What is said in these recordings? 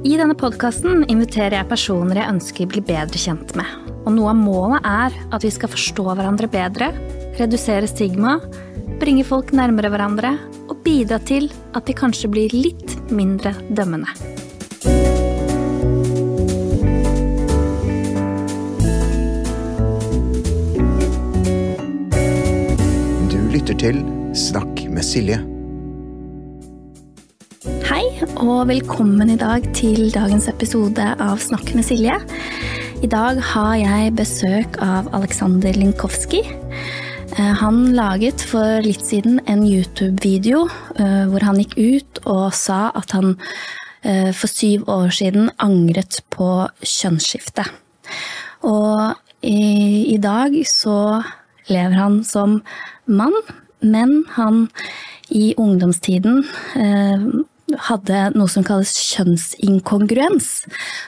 I denne podkasten inviterer jeg personer jeg ønsker blir bedre kjent med. Og noe av målet er at vi skal forstå hverandre bedre, redusere stigma, bringe folk nærmere hverandre og bidra til at de kanskje blir litt mindre dømmende. Du lytter til Snakk med Silje. Og velkommen i dag til dagens episode av Snakk med Silje. I dag har jeg besøk av Aleksander Linkowski. Eh, Han laget for litt siden en YouTube-video eh, hvor han gikk ut og sa at han eh, for syv år siden angret på kjønnsskifte. Og i, i dag så lever han som mann, men han i ungdomstiden hadde noe som kalles kjønnsinkongruens,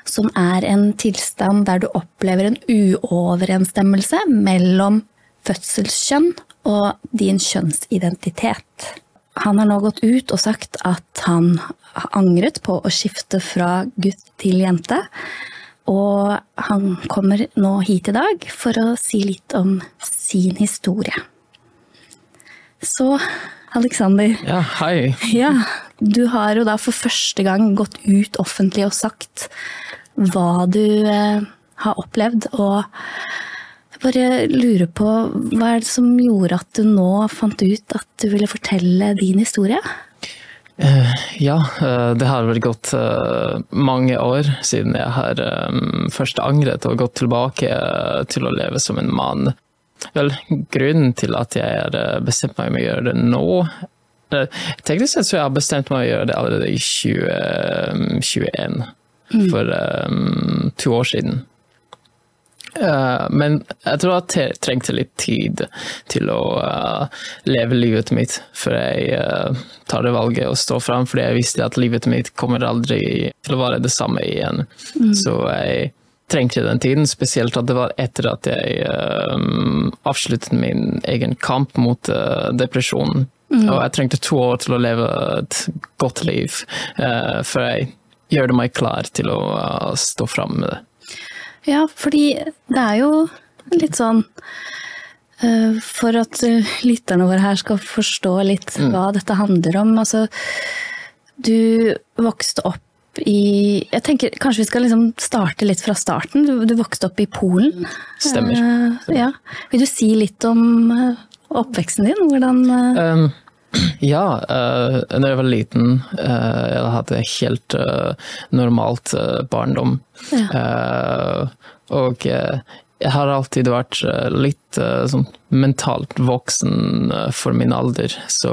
som er en tilstand der du opplever en uoverensstemmelse mellom fødselskjønn og din kjønnsidentitet. Han har nå gått ut og sagt at han angret på å skifte fra gutt til jente, og han kommer nå hit i dag for å si litt om sin historie. Så, Aleksander. Ja, hei. Ja, du har jo da for første gang gått ut offentlig og sagt hva du eh, har opplevd, og jeg bare lurer på hva er det som gjorde at du nå fant ut at du ville fortelle din historie? Uh, ja, eh, det har vel gått uh, mange år siden jeg har um, først angret og gått tilbake til å leve som en mann. Vel, grunnen til at jeg har bestemt meg med å gjøre det nå eh, Teknisk sett så jeg har bestemt meg å gjøre det allerede i 2021, for um, to år siden. Uh, men jeg tror at jeg trengte litt tid til å uh, leve livet mitt før jeg uh, tar det valget å stå fram, fordi jeg visste at livet mitt kommer aldri til å være det samme igjen. Så jeg trengte den tiden, spesielt at det var etter at jeg avsluttet min egen kamp mot depresjonen. Og jeg trengte to år til å leve et godt liv før jeg gjorde meg klar til å stå fram med det. Ja, fordi det er jo litt sånn For at lytterne våre her skal forstå litt hva dette handler om. Altså, du vokste opp i Jeg tenker kanskje vi skal liksom starte litt fra starten. Du, du vokste opp i Polen. Stemmer. Stemmer. ja. Vil du si litt om eh, oppveksten din? Hvordan eh, Um, ja, uh, når jeg var liten, uh, jeg hadde helt uh, normalt uh, barndom. Uh, og jeg har alltid vært litt sånn mentalt voksen for min alder, så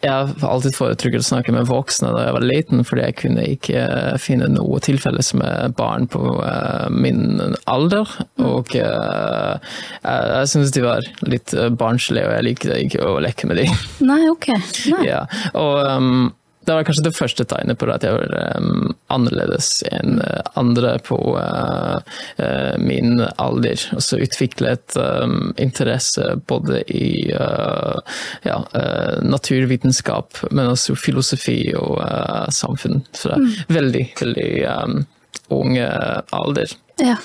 jeg har alltid foretrukket å snakke med voksne da jeg var liten, fordi jeg kunne ikke uh, finne noe tilfelle som er barn på uh, min alder. Og uh, jeg, jeg syntes de var litt barnslige, og jeg likte ikke å leke med dem. Nei, ok. Nei. Ja, og um, det var kanskje det første tegnet på at jeg var um, annerledes enn uh, andre på uh, uh, min alder. Og så utviklet um, interesse både i uh, ja, naturvitenskap, men også filosofi og samfunn. Fra veldig, veldig um, ung alder. Ja.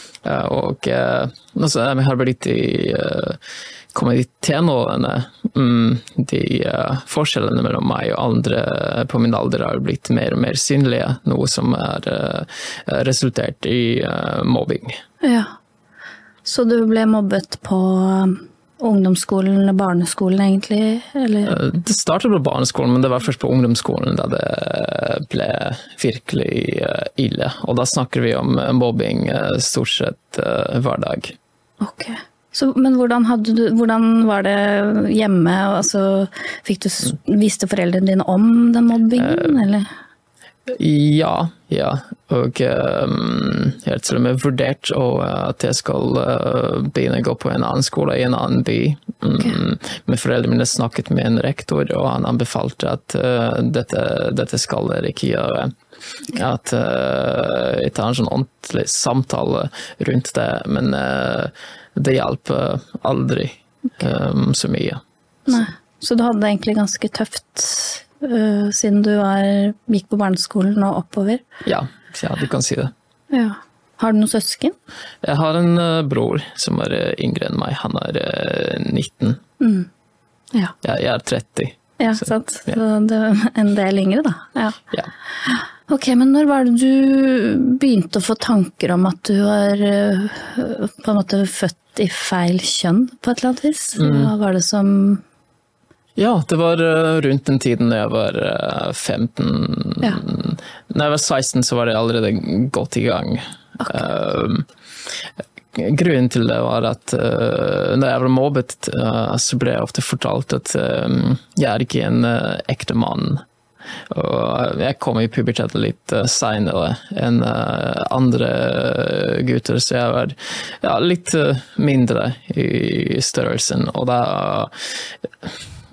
Og uh, altså, jeg har blitt i kommet i tenårene. Mm, de uh, forskjellene mellom meg og andre på min alder har blitt mer og mer synlige, noe som har uh, resultert i uh, mobbing. ja. Så du ble mobbet på ungdomsskolen eller barneskolen, egentlig? Eller? Det startet på barneskolen, men det var først på ungdomsskolen da det ble virkelig ille. Og da snakker vi om mobbing stort sett hver dag. Ok. Så, men hvordan, du, hvordan var det hjemme? Altså, fikk du, viste foreldrene dine om den mobbingen, eller? Ja, ja. Og um, jeg har til og med vurdert uh, at jeg skal uh, begynne å gå på en annen skole i en annen by. Um, Men foreldrene mine snakket med en rektor, og han anbefalte at uh, dette, dette skal dere ikke gjøre. At uh, jeg tar en sånn ordentlig samtale rundt det, men uh, det hjelper aldri um, så mye. Nei. Så du hadde det egentlig ganske tøft uh, siden du var, gikk på barneskolen og oppover? Ja, ja, du kan si det. Ja. Har du noen søsken? Jeg har en uh, bror som er uh, yngre enn meg. Han er eh, 19. Ja. Jeg, jeg er 30. Ja, Så, sant. ja. Så det er en del yngre, da. Ja. Ja. Ok, men når var det du begynte å få tanker om at du var på en måte født i feil kjønn, på et eller annet vis? Hva var det som Ja, det var eh, rundt den tiden da jeg var eh, 15. Ja. Når jeg var 16, så var det allerede godt i gang. Um, grunnen til det var at når jeg var mobbet, eh, så ble jeg ofte fortalt at jeg er ikke en eh, ekte mann. Og jeg kom i puberteten litt uh, seinere enn eh, andre gutter, så jeg var ja, litt eh, mindre i størrelsen. Og da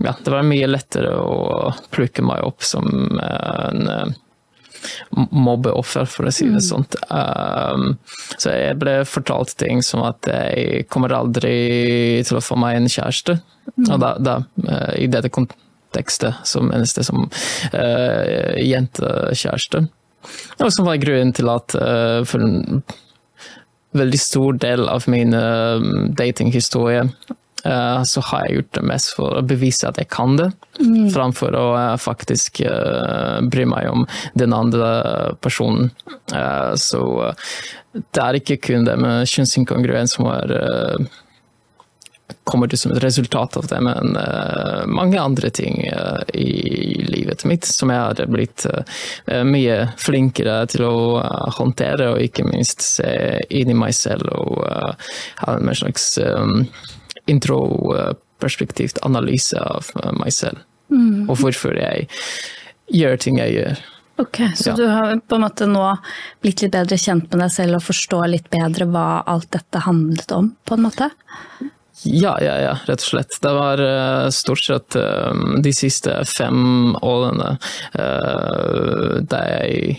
ja, det var mye lettere å plukke meg opp som en eh, mobbeoffer, for å si det sånn. Um, så jeg ble fortalt ting som at jeg kommer aldri til å få meg en kjæreste. Og da, da eh, i dette kontekstet, som eneste som uh, jentekjæreste. Og som var grunnen til at uh, for en veldig stor del av min uh, datinghistorie eh, så har jeg gjort det mest for å bevise at jeg kan det, framfor å eh, faktisk eh, bry meg om den andre personen. Eh, så eh, det er ikke kun det med kjønnsinkongruens som er eh, kommer det som et resultat av det, men eh, mange andre ting eh, i livet mitt som jeg har blitt eh, mye flinkere til å håndtere, og ikke minst se inn i meg selv og ha en slags introperspektivt analyse av meg selv. Og hvorfor jeg gjør ting jeg gjør. Ok, så Ja. du har på en måte nå blitt litt bedre kjent med deg selv og forstår litt bedre hva alt dette handlet om, på en måte? Ja, ja, ja, rett og slett. Det var uh, stort sett eh, de siste fem årene uh, der jeg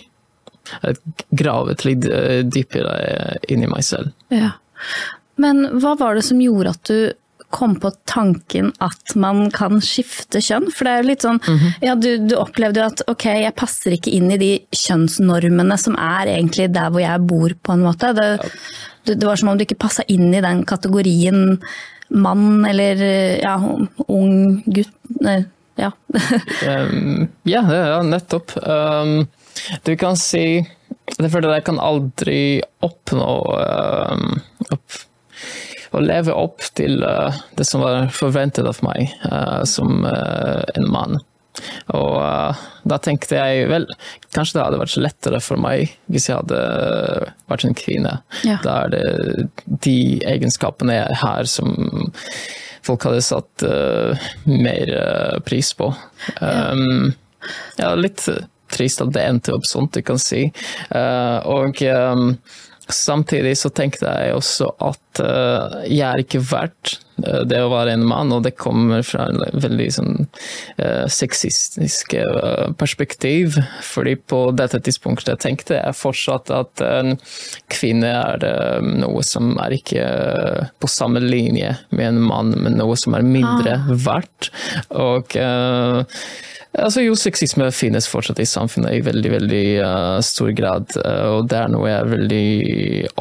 har gravet litt uh, dypere inn i meg selv. Ja. Men hva var det som gjorde at du kom på tanken at man kan skifte kjønn? For det er jo litt sånn, ja du, du opplevde jo at ok, jeg passer ikke inn i de kjønnsnormene som er egentlig der hvor jeg bor på en måte. Det, det, det var som om du ikke passa inn i den kategorien mann eller ja, ung gutt. Ja. Ja, ja, nettopp. Um, du kan si Det er fordi jeg kan aldri oppnå um, opp, Å leve opp til uh, det som var forventet av meg uh, som uh, en mann. Og da tenkte jeg vel, kanskje det hadde vært lettere for meg hvis jeg hadde vært en kvinne. Ja. Da er det de egenskapene jeg har som folk hadde satt mer pris på. Um, ja, litt trist at det endte opp sånt, du kan si. Og um, samtidig så tenkte jeg også at uh, jeg er ikke verdt uh, det å være en mann, og det kommer fra en veldig sånn uh, sexistisk perspektiv. Fordi på dette tidspunktet tenkte jeg fortsatt at en kvinne er noe som er ikke på samme linje med en mann, men noe som er mindre verdt. Og Altså, jo, sexisme finnes fortsatt i samfunnet i veldig veldig uh, stor grad, uh, og det er noe jeg er veldig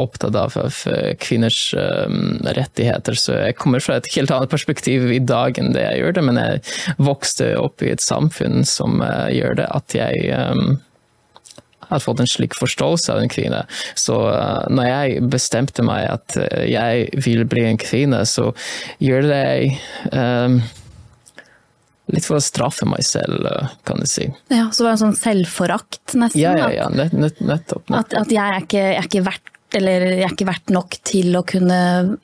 opptatt av, av kvinners um, rettigheter. Så jeg kommer fra et helt annet perspektiv i dag enn det jeg gjør det, men jeg vokste opp i et samfunn som uh, gjør det at jeg um, har fått en slik forståelse av en kvinne. Så uh, når jeg bestemte meg at uh, jeg vil bli en kvinne, så gjør det jeg um, litt for å straffe meg selv, kan du si. ja, så var det en sånn selvforakt nesten. Ja, ja, ja, nett, nett, nettopp. nettopp. At, at jeg, er ikke, jeg, er ikke verdt, eller jeg er ikke verdt nok til å kunne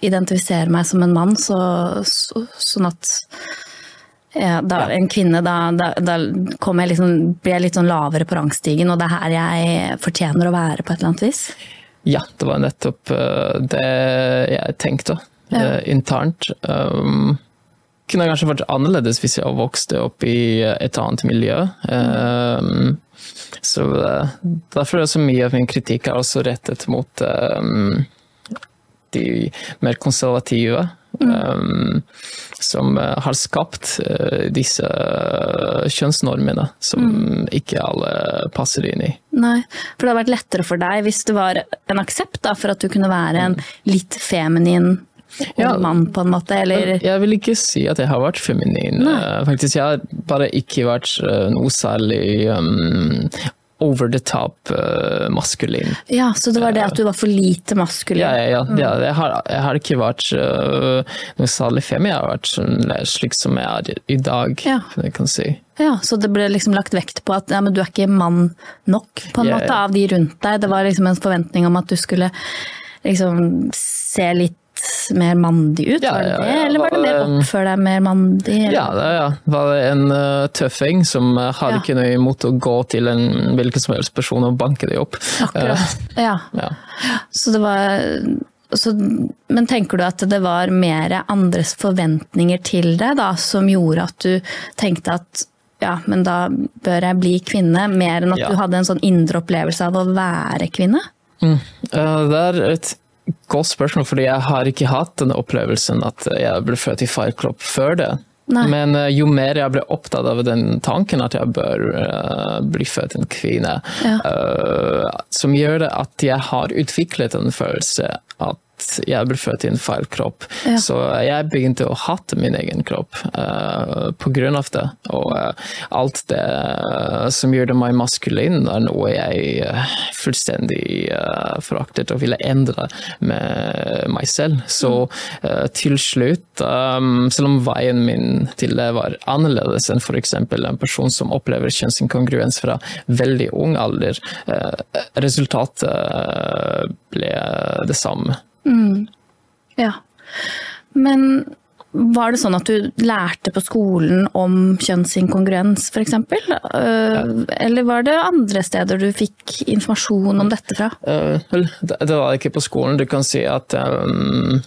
identifisere meg som en mann, så, så, sånn at ja, da, en kvinne, da, da, da jeg liksom, blir jeg litt sånn lavere på rangstigen, og det er her jeg fortjener å være på et eller annet vis. Ja, det var nettopp uh, det jeg tenkte Ja. uh, internt. Um, kunne kanskje vært annerledes hvis jeg vokste opp i et annet miljø. Um, så uh, derfor er så mye av min kritikk er også rettet mot um, de mer konservative um, som har skapt uh, disse kjønnsnormene som ikke alle passer inn i. Nei, for det hadde vært lettere for deg hvis det var en aksept da, for at du kunne være en litt feminin Ja. mann, på en måte, eller Jeg vil ikke si at jeg har vært feminin. Nei. Uh, faktisk, jeg har bare ikke vært uh, noe særlig um, over the top uh, maskulin. Ja, så det var det at du var for lite maskulin. Ja, ja, ja. ja jeg, har, jeg har ikke vært uh, noe særlig femi, jeg har vært sånn, slik som jeg er i dag, Ja. jeg kan si. Ja, så det ble liksom lagt vekt på at ja, men du er ikke mann nok på en Ja, måte av de rundt deg. Det var liksom en forventning om at du skulle liksom se litt mer mandig ut, Ja, var det ja, det? Eller var det mer oppfør deg mer mandig? eller? Ja, det ja. var det en uh, tøffing som uh, hadde ikke noe imot å gå til en hvilken som helst person og banke dem opp. Akkurat. Ja, Uh, ja. så det var så, Men tenker du at det var mer andres forventninger til deg da, som gjorde at du tenkte at ja, men da bør jeg bli kvinne, mer enn at Ja. du hadde en sånn indre opplevelse av å være kvinne? Uh, det er et godt spørsmål, fordi jeg har ikke hatt den opplevelsen at jeg ble født i feil kropp før det. Nei. Men uh, jo mer jeg ble opptatt av den tanken at jeg bør uh, bli født en kvinne, Ja. uh, som gjør det at jeg har utviklet en følelse at jeg ble født i en feil kropp. Ja. Så jeg begynte å hate min egen kropp uh, på grunn av det. Og uh, alt det uh, som gjorde meg maskulin, er noe jeg fullstendig foraktet og ville endre med meg selv. Så uh, til slutt, um, selv om veien min til det var annerledes enn f.eks. en person som opplever kjønnsinkongruens fra veldig ung alder, resultatet ble det samme. Ja. Men var det sånn at du lærte på skolen om kjønnsinkongruens f.eks.? Eller var det andre steder du fikk informasjon om dette fra? Eh, det, var ikke på skolen. Du kan si at um,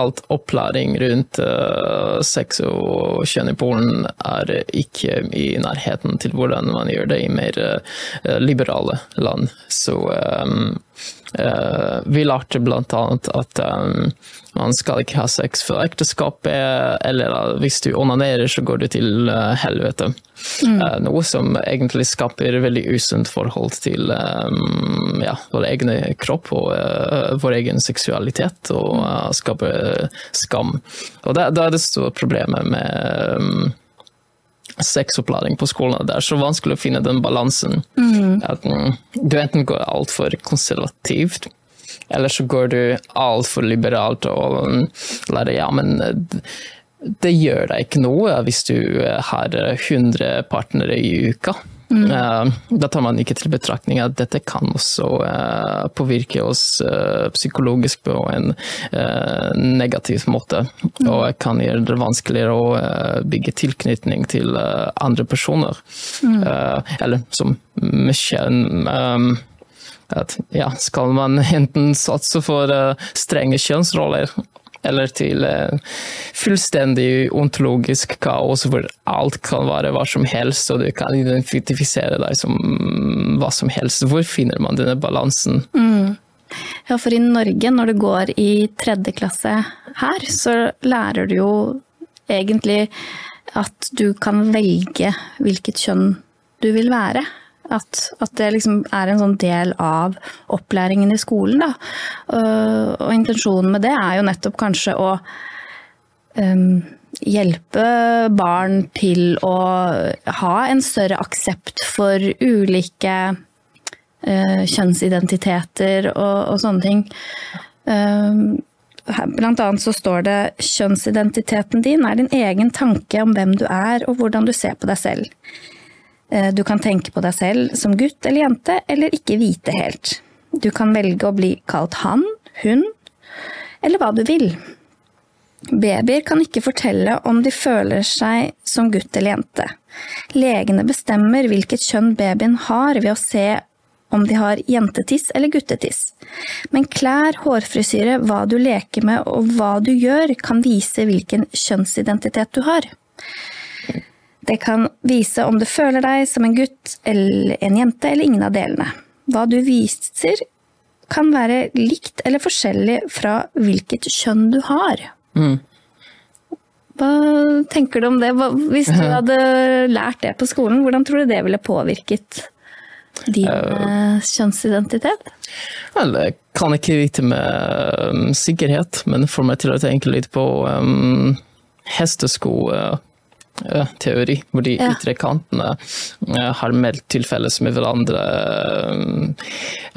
alt opplæring rundt uh, sex og kjønn i Polen er ikke i nærheten til hvordan man gjør det i mer uh, liberale land. Så um, vi lærte blant annet at um, man skal ikke ha sex før ekteskapet, eller uh, hvis du onanerer, så går du til helvete. Uh, noe som egentlig skaper veldig usunt forhold til um, ja, vår egen kropp og uh, vår egen seksualitet, og uh, skaper skam. Og det, det er det store problemet med um, sexopplæring på skolen. Det er så vanskelig å finne den balansen. At mm, du enten går altfor konservativt, eller så går du altfor liberalt og mm, lærer ja, men eh, det gjør deg ikke noe hvis du eh, har 100 partnere i uka. Eh, Da tar man ikke til betraktning at dette kan også eh, påvirke oss eh, psykologisk på en negativ måte. Og kan gjøre det vanskeligere å bygge tilknytning til andre personer. Mm. Eller som eh, at ja, skal man enten satse for strenge kjønnsroller, eller til eh, fullstendig ontologisk kaos hvor alt kan være hva som helst, og du kan identifisere deg som mm, hva som helst. Hvor finner man denne balansen? Ja, for i Norge, når du går i tredje klasse her, så lærer du jo egentlig at du kan velge hvilket kjønn du vil være. At, at det liksom er en sånn del av opplæringen i skolen. Da. Og, og intensjonen med det er jo nettopp kanskje å um, hjelpe barn til å ha en større aksept for ulike uh, kjønnsidentiteter og, og sånne ting. Um, Blant annet så står det kjønnsidentiteten din er din egen tanke om hvem du er og hvordan du ser på deg selv. Eh, Du kan tenke på deg selv som gutt eller jente, eller ikke vite helt. Du kan velge å bli kalt han, hun, eller hva du vil. Babyer kan ikke fortelle om de føler seg som gutt eller jente. Legene bestemmer hvilket kjønn babyen har ved å se om de har jentetiss eller guttetiss. Men klær, hårfrisyre, hva du leker med og hva du gjør kan vise hvilken kjønnsidentitet du har. Det kan vise om du føler deg som en gutt eller en jente eller ingen av delene. Hva du viser kan være likt eller forskjellig fra hvilket kjønn du har. Hva tenker du om det? Hva, hvis du hadde lært det på skolen, hvordan tror du det ville påvirket din uh, kjønnsidentitet? Vel, jeg kan ikke vite med um, sikkerhet, men får meg til å tenke litt på um, hestesko. Uh, teori, hvor de ja. ytre kantene har meldt tilfeller med hverandre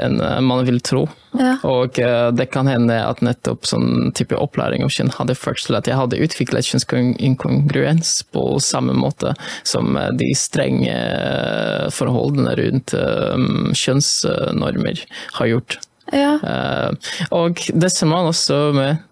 enn man vil tro. Ja. Og det kan hende at nettopp sånn type opplæring av kjønn hadde ført til at jeg hadde utviklet kjønnsinkongruens på samme måte som de strenge forholdene rundt kjønnsnormer har gjort. Ja. Og det ser man også med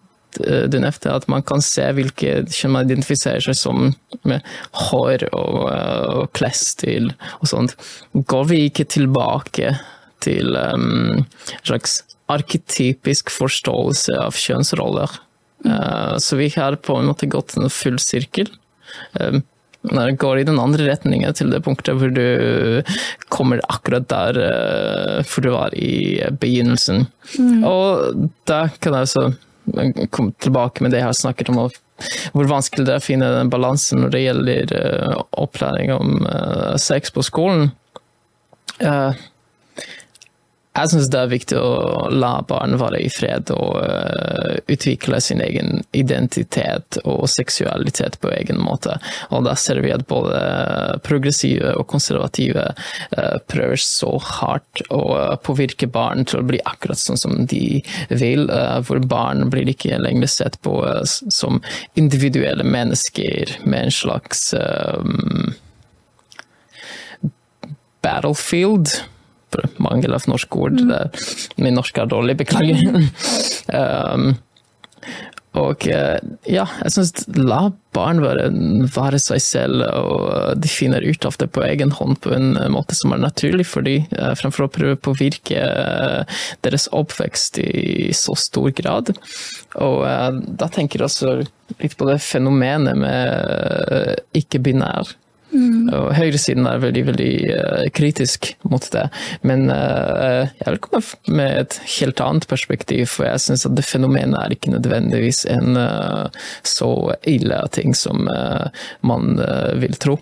Eh, du nevnte, at man kan se hvilke kjønn man identifiserer seg som med hår og, eh, og klesstil og sånt. Går vi ikke tilbake til um, en slags arketypisk forståelse av kjønnsroller? Uh, så vi har på en måte gått en full sirkel. Um, når det går i den andre retningen, til det punktet hvor du kommer akkurat der hvor du var i begynnelsen. Mm. Og da kan jeg så komme tilbake med det jeg har snakket om, hvor vanskelig det er å finne den balansen når det gjelder uh, opplæring om uh, sex på skolen. Uh, jeg syns det er viktig å la barn være i fred og uh, utvikle sin egen identitet og seksualitet på egen måte. Og da ser vi at både progressive og konservative uh, prøver så hardt å påvirke barn til å bli akkurat sånn som de vil, hvor barn blir ikke lenger sett på som individuelle mennesker med en slags battlefield mangel av norsk ord. Mm. Min norsk er dårlig, beklager. um, og eh, ja, jeg syns la barn være, være, seg selv, og de finner ut av det på egen hånd på en måte som er naturlig for dem, eh, fremfor å prøve å påvirke eh, deres oppvekst i så stor grad. Og da tenker jeg også litt på det fenomenet med ikke-binær Mm. Og høyresiden er veldig, veldig uh, kritisk mot det. Men uh, jeg vil komme med et helt annet perspektiv, for jeg syns at det fenomenet er ikke nødvendigvis en uh, så ille ting som man vil tro.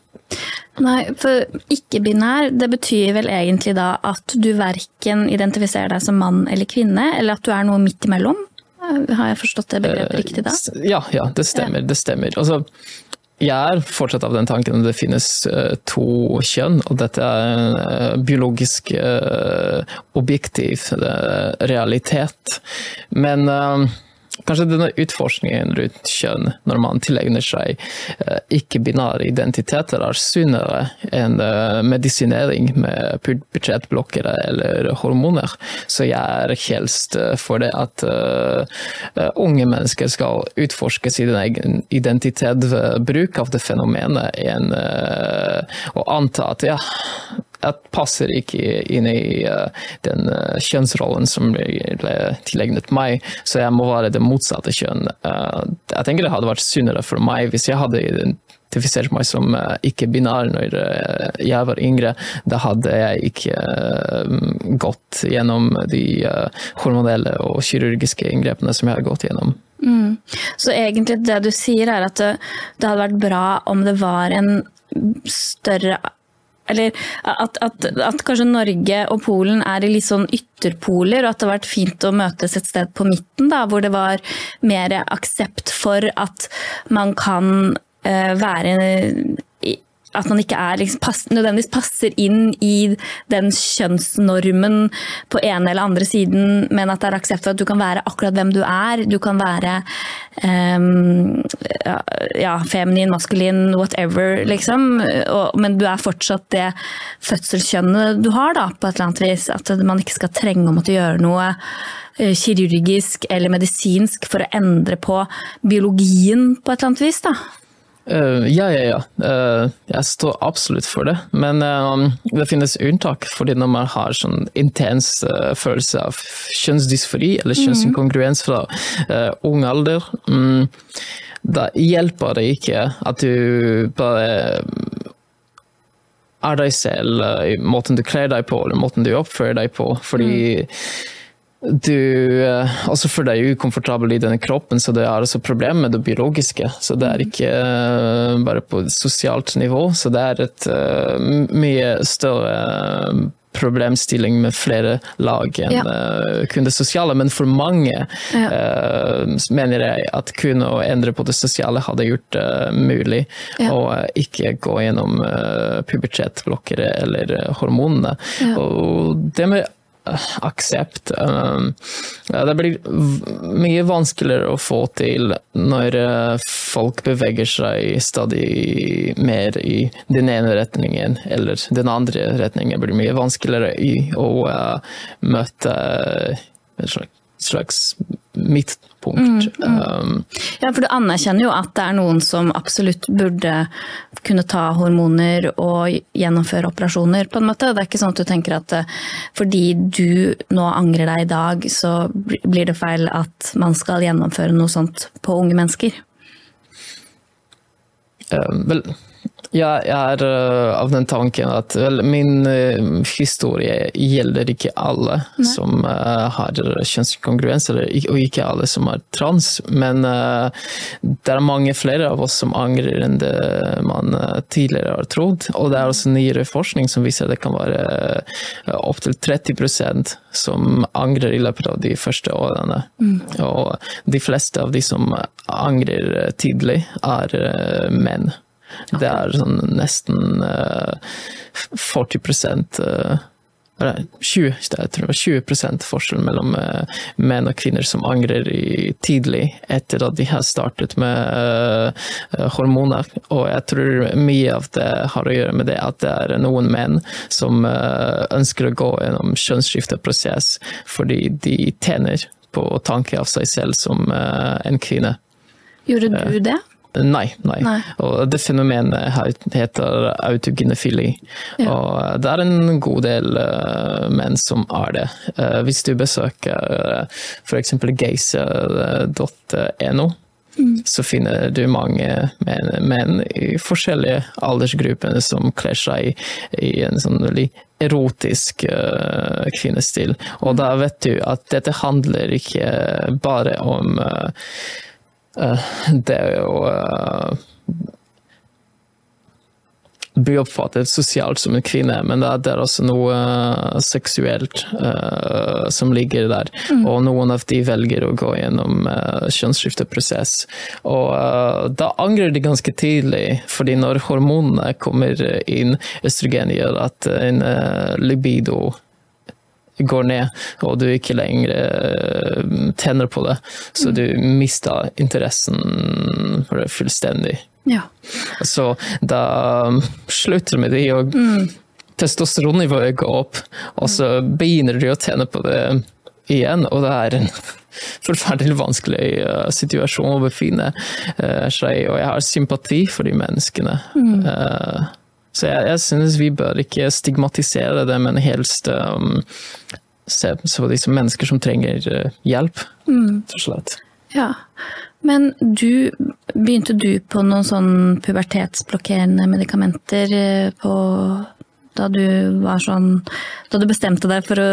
Nei, for ikke-binær, det betyr vel egentlig da at du verken identifiserer deg som mann eller kvinne, eller at du er noe midt imellom? Har jeg forstått det begrepet riktig da? Ja, ja, det stemmer. Det stemmer. Altså, jeg er fortsatt av den tanken at det finnes uh, to kjønn, og dette er en uh, biologisk uh, objektiv realitet. Men Kanskje denne utforskningen rundt kjønn, når man tilegner seg eh, ikke-binære identiteter, er sunnere enn eh, medisinering med budsjettblokkere eller hormoner. Så jeg er helst eh, for det at unge mennesker skal utforske sin egen identitet ved bruk av det fenomenet, enn å anta at ja, jeg passer ikke inn i uh, den uh, kjønnsrollen som ble tilegnet meg, så jeg må være det motsatte kjønn. Uh, jeg tenker det hadde vært sunnere for meg hvis jeg hadde identifisert meg som ikke-binær når jeg var yngre. Da hadde jeg ikke gått gjennom de hormonelle og kirurgiske inngrepene som jeg har gått gjennom. Mm. Så egentlig det du sier er at det hadde vært bra om det var en større eller at, at, at, kanskje Norge og Polen er i litt sånn ytterpoler, og at det har vært fint å møtes et sted på midten, da, hvor det var mer aksept for at man kan uh, være at man ikke er, liksom, pass, nødvendigvis passer inn i den kjønnsnormen på ene eller andre siden, men at det er aksept for at du kan være akkurat hvem du er. Du kan være um, ja, feminin, maskulin, whatever, liksom. Og, men du er fortsatt det fødselskjønnet du har, da, på et eller annet vis. At man ikke skal trenge å måtte gjøre noe eh, kirurgisk eller medisinsk for å endre på biologien på et eller annet vis. da. Uh, ja, ja, ja. Uh, jeg står absolutt for det. Men uh, det finnes unntak, fordi når man har sånn intens følelse av kjønnsdysfori eller mhm. kjønnsinkongruens fra ung alder, um, da hjelper det ikke at du bare er deg selv i måten du kler deg på eller måten du oppfører deg på. Fordi mm du eh, altså for deg er ukomfortabel i denne kroppen, så det er også problemer med det biologiske. Så det er ikke eh, bare på sosialt nivå, så det er et uh, mye større problemstilling med flere lag enn ja. kun det sosiale. Men for mange ja. uh, mener jeg at kun å endre på det sosiale hadde gjort det uh, mulig ja. å ikke gå gjennom pubertetblokkere eller hormonene. Og det med aksept. Um, det blir mye vanskeligere å få til når uh, folk beveger seg stadig mer i den ene retningen eller den andre retningen. Det blir mye vanskeligere i å uh, møte et slags midt punkt. Mm, mm. Um, ja, for du anerkjenner jo at det er noen som absolutt burde kunne ta hormoner og gjennomføre operasjoner, på en måte. Det er ikke sånn at du tenker at eh, fordi du nå angrer deg i dag, så blir det feil at man skal gjennomføre noe sånt på unge mennesker? Um, vel, ja, jeg er uh, av den tanken at vel, min uh, historie gjelder ikke alle Nei. som uh, har kjønnskongruens, og ikke alle som er trans. Men det er mange flere av oss som angrer enn det man tidligere har trodd. Og det er også nyere forskning som viser at det kan være opptil 30% som angrer i løpet av de første årene. Mm. Og de fleste av de som angrer tidlig, er menn. Det er sånn nesten uh, 40% uh, 20, jeg tror det var 20 forskjell mellom uh, menn og kvinner som angrer i, tidlig etter at de har startet med uh, hormoner. Og jeg tror mye av det har å gjøre med det at det er noen menn som uh, ønsker å gå gjennom kjønnsskifteprosess fordi de tjener på tanke av seg selv som en kvinne. Gjorde du det? Nei, nei. nei. Og det fenomenet heter autogenefili. Ja. Og det er en god del uh, menn som er det. Uh, hvis du besøker uh, f.eks. geise.no, mm. så finner du mange menn, menn, i forskjellige aldersgrupper som kler seg i, i en sånn veldig erotisk uh, kvinnestil. Og da vet du at dette handler ikke bare om uh, Eh, det er jo eh, bli oppfattet sosialt som en kvinne, men det er også noe uh, seksuelt uh, som ligger der. Mm. Og noen av de velger å gå gjennom uh, kjønnsskifteprosess. Og da angrer de ganske tidlig, fordi når hormonene kommer inn, østrogen gjør at en libido går ned, og du ikke lenger tjener tenner på det. Så du mister interessen for det fullstendig. Ja. Så da slutter med det, og mm. testosteronnivået går opp, og så begynner du å tjene på det igjen, og det er en forferdelig vanskelig uh, situasjon å befinne uh, seg i, og jeg har sympati for de menneskene. Mm. Uh, så jeg, jeg synes vi bør ikke stigmatisere det, men helst um, se på de som mennesker som trenger uh, hjelp, mm. Ja, men du, begynte du på noen sånn pubertetsblokkerende medikamenter uh, på da du var sånn Da du bestemte deg for å,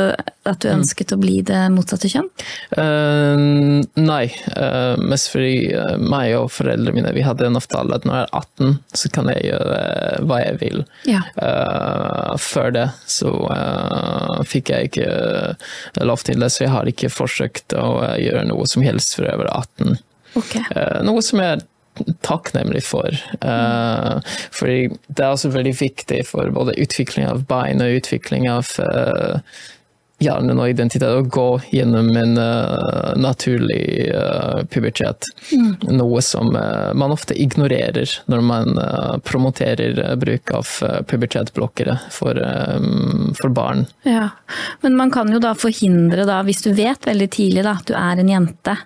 at du mm. ønsket å bli det motsatte kjønn? Uh, nei. Uh, mest fordi uh, meg og foreldrene mine vi hadde en avtale at når jeg er 18, så kan jeg gjøre hva jeg vil. Ja. før det så fikk jeg ikke lov til det, så jeg har ikke forsøkt å gjøre noe som helst før jeg var 18. Okay. noe som jeg takknemlig for. Uh, fordi det er også veldig viktig for både utvikling av bein og utvikling av uh, hjernen og identitet å gå gjennom en uh, naturlig uh, pubertet. Mm. Noe som uh, man ofte ignorerer når man promoterer bruk av pubertetblokkere for, for, barn. Ja, Men man kan jo da forhindre, da, hvis du vet veldig tidlig da, at du er en jente,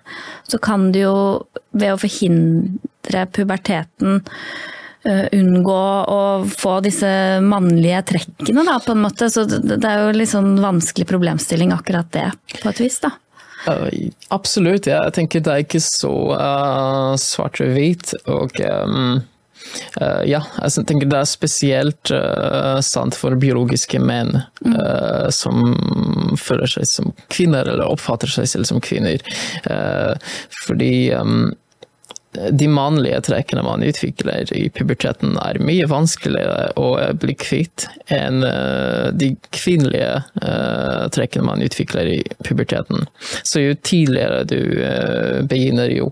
så kan du jo ved å forhindre puberteten unngå å få disse mannlige trekkene, da, på en måte. Så det er jo litt sånn vanskelig problemstilling, akkurat det, på et vis, da. absolutt. Jeg tenker det er ikke så uh, svart og hvit. Og um, uh, ja, jeg tenker det er spesielt uh, sant for biologiske menn mm. som føler seg som kvinner, eller oppfatter seg selv som kvinner. fordi um, de mannlige trekkene man utvikler i puberteten, er mye vanskeligere å bli kvitt enn eh, de kvinnelige eh, trekkene man utvikler i puberteten. Så jo tidligere du eh, begynner, jo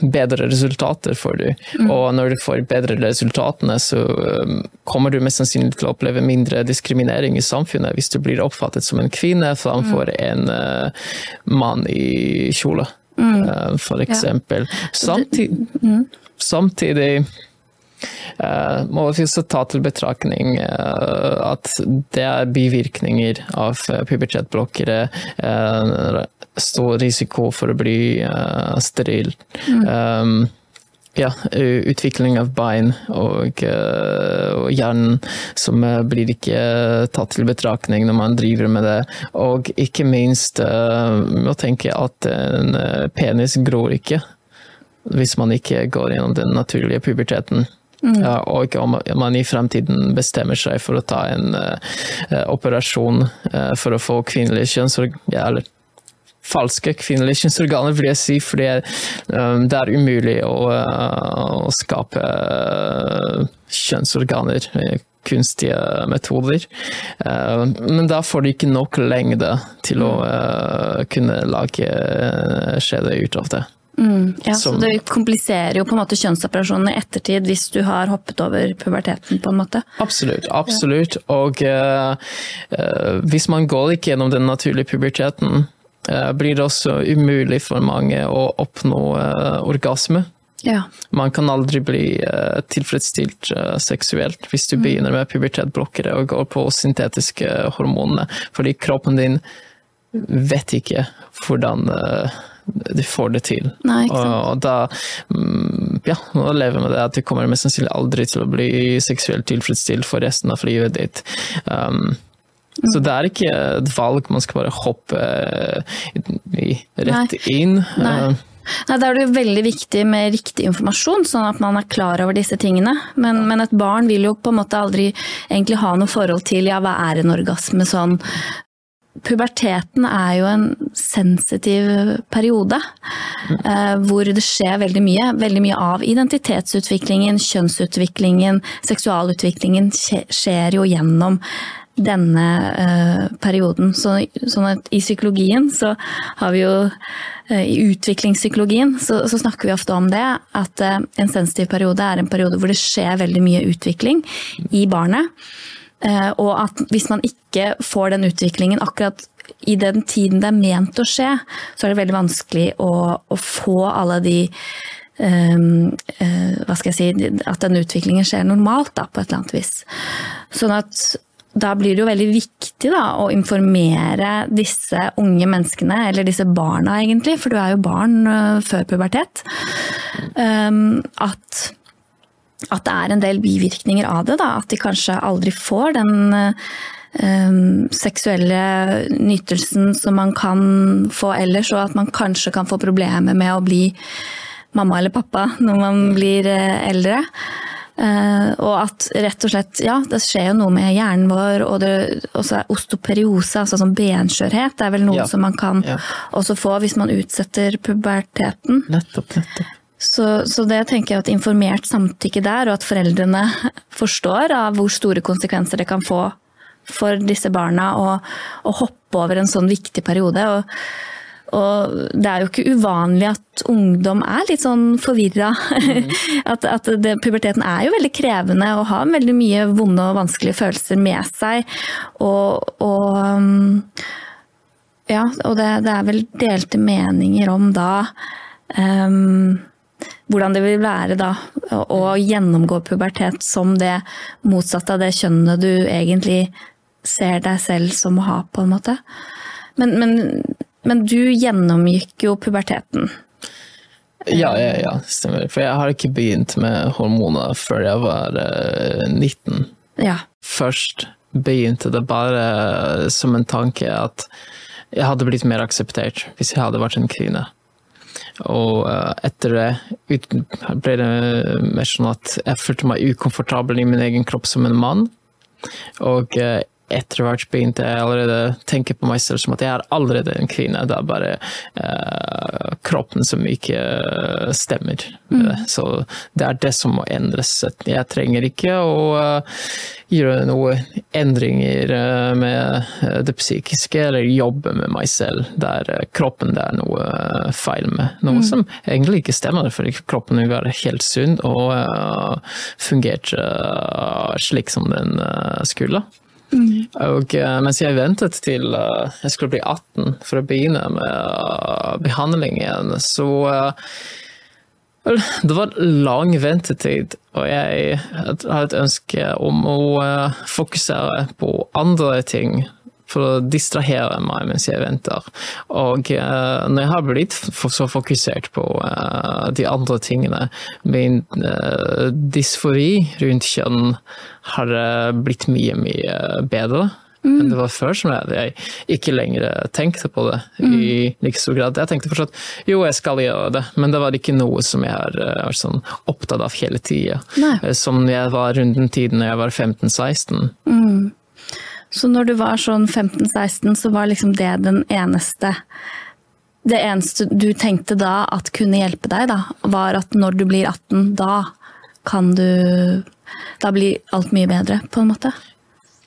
bedre resultater får du. Mm. Og når du får bedre resultatene, så kommer du mest sannsynlig til å oppleve mindre diskriminering i samfunnet hvis du blir oppfattet som en kvinne framfor mm. en mann i kjole mm. Eh, eksempel. Ja. Samtidig, mm. samtidig Uh, må vi også ta til betraktning uh, at det er bivirkninger av pubertetblokkere. Stor risiko for å bli steril. Mm. Um, ja, utvikling av bein og, eh, og, hjernen som eh, blir ikke tatt til betraktning når man driver med det. Og ikke minst eh, å tenke at en penis gror ikke hvis man ikke går gjennom den naturlige puberteten. Mm. Ja, og om man i fremtiden bestemmer seg for å ta en uh, operasjon uh, for å få kvinnelig kjønnsorgan, eller falske kvinnelige kjønnsorganer, vil jeg si, fordi um, det er umulig å, uh, å skape uh, kjønnsorganer med kunstige metoder. Uh, men da får de ikke nok lengde til å kunne lage skjede ut av det. Mm, ja, Som, så Det kompliserer jo på en måte kjønnsoperasjonen i ettertid hvis du har hoppet over puberteten? på en måte. Absolutt. absolutt. Og uh, hvis man går ikke gjennom den naturlige puberteten, blir det også umulig for mange å oppnå eh, orgasme. Ja. Man kan aldri bli uh, tilfredsstilt seksuelt hvis du mm. begynner med pubertetblokkere og går på syntetiske hormonene, fordi kroppen din vet ikke hvordan du får det til. Nei, og, og, da um, ja, å leve med det at du kommer mest sannsynlig aldri til å bli seksuelt tilfredsstilt for resten av livet ditt. Um, så det er ikke et valg man skal bare hoppe rett Nei. inn. Nei. Eh, Nei, Da er det veldig viktig med riktig informasjon, sånn at man er klar over disse tingene. Men, men, et barn vil jo på en måte aldri egentlig ha noe forhold til ja, hva er en orgasme sånn. Puberteten er jo en sensitiv periode mm. eh, hvor det skjer veldig mye. Veldig mye av identitetsutviklingen, kjønnsutviklingen, seksualutviklingen skjer jo gjennom denne uh, perioden. Så, sånn at i psykologien så har vi jo uh, I utviklingspsykologien så, så, snakker vi ofte om det. At uh, en sensitiv periode er en periode hvor det skjer veldig mye utvikling i barnet. og at hvis man ikke får den utviklingen akkurat i den tiden det er ment å skje, så er det veldig vanskelig å, å få alle de Um, uh, hva skal jeg si, At den utviklingen skjer normalt, da, på et eller annet vis. Sånn at da blir det jo veldig viktig da, å informere disse unge menneskene, eller disse barna egentlig, for du er jo barn uh, før pubertet, um, at, at, det er en del bivirkninger av det. Da, at de kanskje aldri får den um, seksuelle nytelsen som man kan få ellers, og at man kanskje kan få problemer med å bli mamma eller pappa når man blir uh, eldre. Uh, og at rett og slett, ja, det skjer jo noe med hjernen vår, og det også er osteoperiose, altså sånn benskjørhet, det er vel noe ja. som man kan ja. også få hvis man utsetter puberteten. Nettopp, nettopp. Så, så, det tenker jeg at informert samtykke der, og at foreldrene forstår av hvor store konsekvenser det kan få for disse barna å hoppe over en sånn viktig periode. og og det er jo ikke uvanlig at ungdom er litt sånn forvirra. Mm. at, at det, puberteten er jo veldig krevende og har veldig mye vonde og vanskelige følelser med seg. Og, og um, ja, og det, det, er vel delte meninger om da um, hvordan det vil være da å gjennomgå pubertet som det motsatte av det kjønnet du egentlig ser deg selv som å ha, på en måte. Men, men men du gjennomgikk jo puberteten. Ja, ja, ja, stemmer. For jeg har ikke begynt med hormoner før jeg var uh, eh, 19. Ja. Først begynte det bare som en tanke at jeg hadde blitt mer akseptert hvis jeg hadde vært en kvinne. Og uh, etter det ble det mer sånn at jeg følte meg ukomfortabel i min egen kropp som en mann. Og uh, etter hvert begynte jeg allerede å tenke på meg selv som at jeg er allerede en kvinne. Det er bare uh, kroppen som ikke stemmer. Mm. Så det er det som må endres. Jeg trenger ikke å uh, gjøre noen endringer med det psykiske, eller jobbe med meg selv. Der kroppen det er noe feil med. Noe mm. som egentlig ikke stemmer, for kroppen vil være helt sunn og uh, fungerte slik som den skulle. Mm. Og uh, mens jeg ventet til uh, jeg skulle bli 18 for å begynne med uh, behandlingen, så det var lang ventetid, og jeg hadde et ønske om å fokusere på andre ting for å distrahere meg mens jeg venter. Og uh, når jeg har blitt så fokusert på uh, de andre tingene, min uh, dysfori rundt kjønn har blitt mye, mye bedre. Mm. enn det var før, som jeg, jeg ikke lenger tenkte på det mm. i like stor grad. Jeg tenkte fortsatt jo, jeg skal gjøre det, men det var ikke noe som jeg var sånn opptatt av hele tida. Som jeg var rundt den tiden da jeg var 15-16. Mm. Så når du var sånn 15-16, så var liksom det den eneste Det eneste du tenkte da at kunne hjelpe deg, da, var at når du blir 18, da kan du Da blir alt mye bedre, på en måte?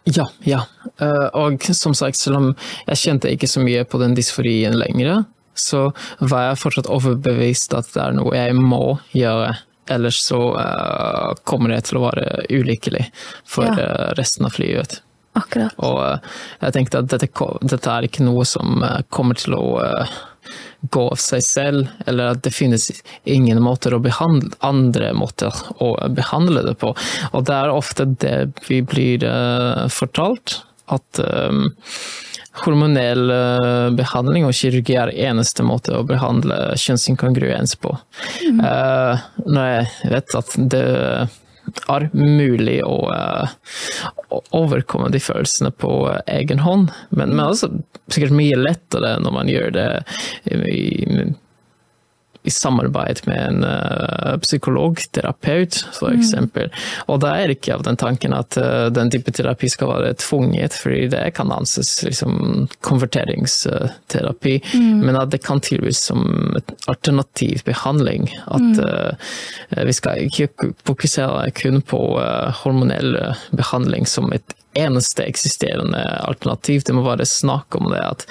Ja, ja. Eh, og som sagt, selv om jeg kjente ikke så mye på den dysforien lenger, så var jeg fortsatt overbevist at det er noe jeg må gjøre. Ellers så uh, kommer jeg til å være ulykkelig for ja. uh, resten av livet. Akkurat. Og eh, jeg tenkte at dette, dette, er ikke noe som eh, kommer til å eh, gå av seg selv, eller at det finnes ingen måter å behandle andre måter å behandle det på. Og det er ofte det vi blir fortalt, at um, hormonell behandling og kirurgi er eneste måte å behandle kjønnsinkongruens på. Mm. Uh, når jeg vet at det er mulig å, uh, å, overkomme de følelsene på egen hånd. Men, men også sikkert mye lettere når man gjør det i, i samarbeid med en uh, psykolog, terapeut f.eks. Mm. Og da er det ikke av den tanken at uh, den type terapi skal være tvunget, fordi det kan anses liksom konverteringsterapi, mm. men at det kan tilbys som et alternativ behandling. At uh, vi skal ikke fokusere kun på hormonell behandling som et eneste eksisterende alternativ. Det må bare snakke om det. At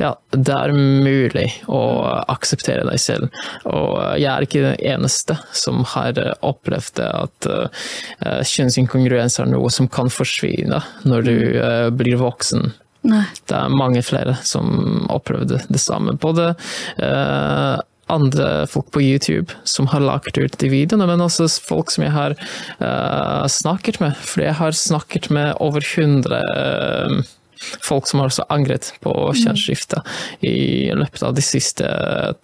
ja, det er mulig å akseptere deg selv. Og jeg er ikke den eneste som har opplevd det at uh, kjønnsinkongruens er noe som kan forsvinne når du uh, blir voksen. Nei. Det er mange flere som opplevde det samme. Både uh, andre folk på YouTube som har lagt ut de videoene, men også folk som jeg har uh, snakket med. Fordi jeg har snakket med over 100 uh, eh, folk som har angret på mm. i løpet av de siste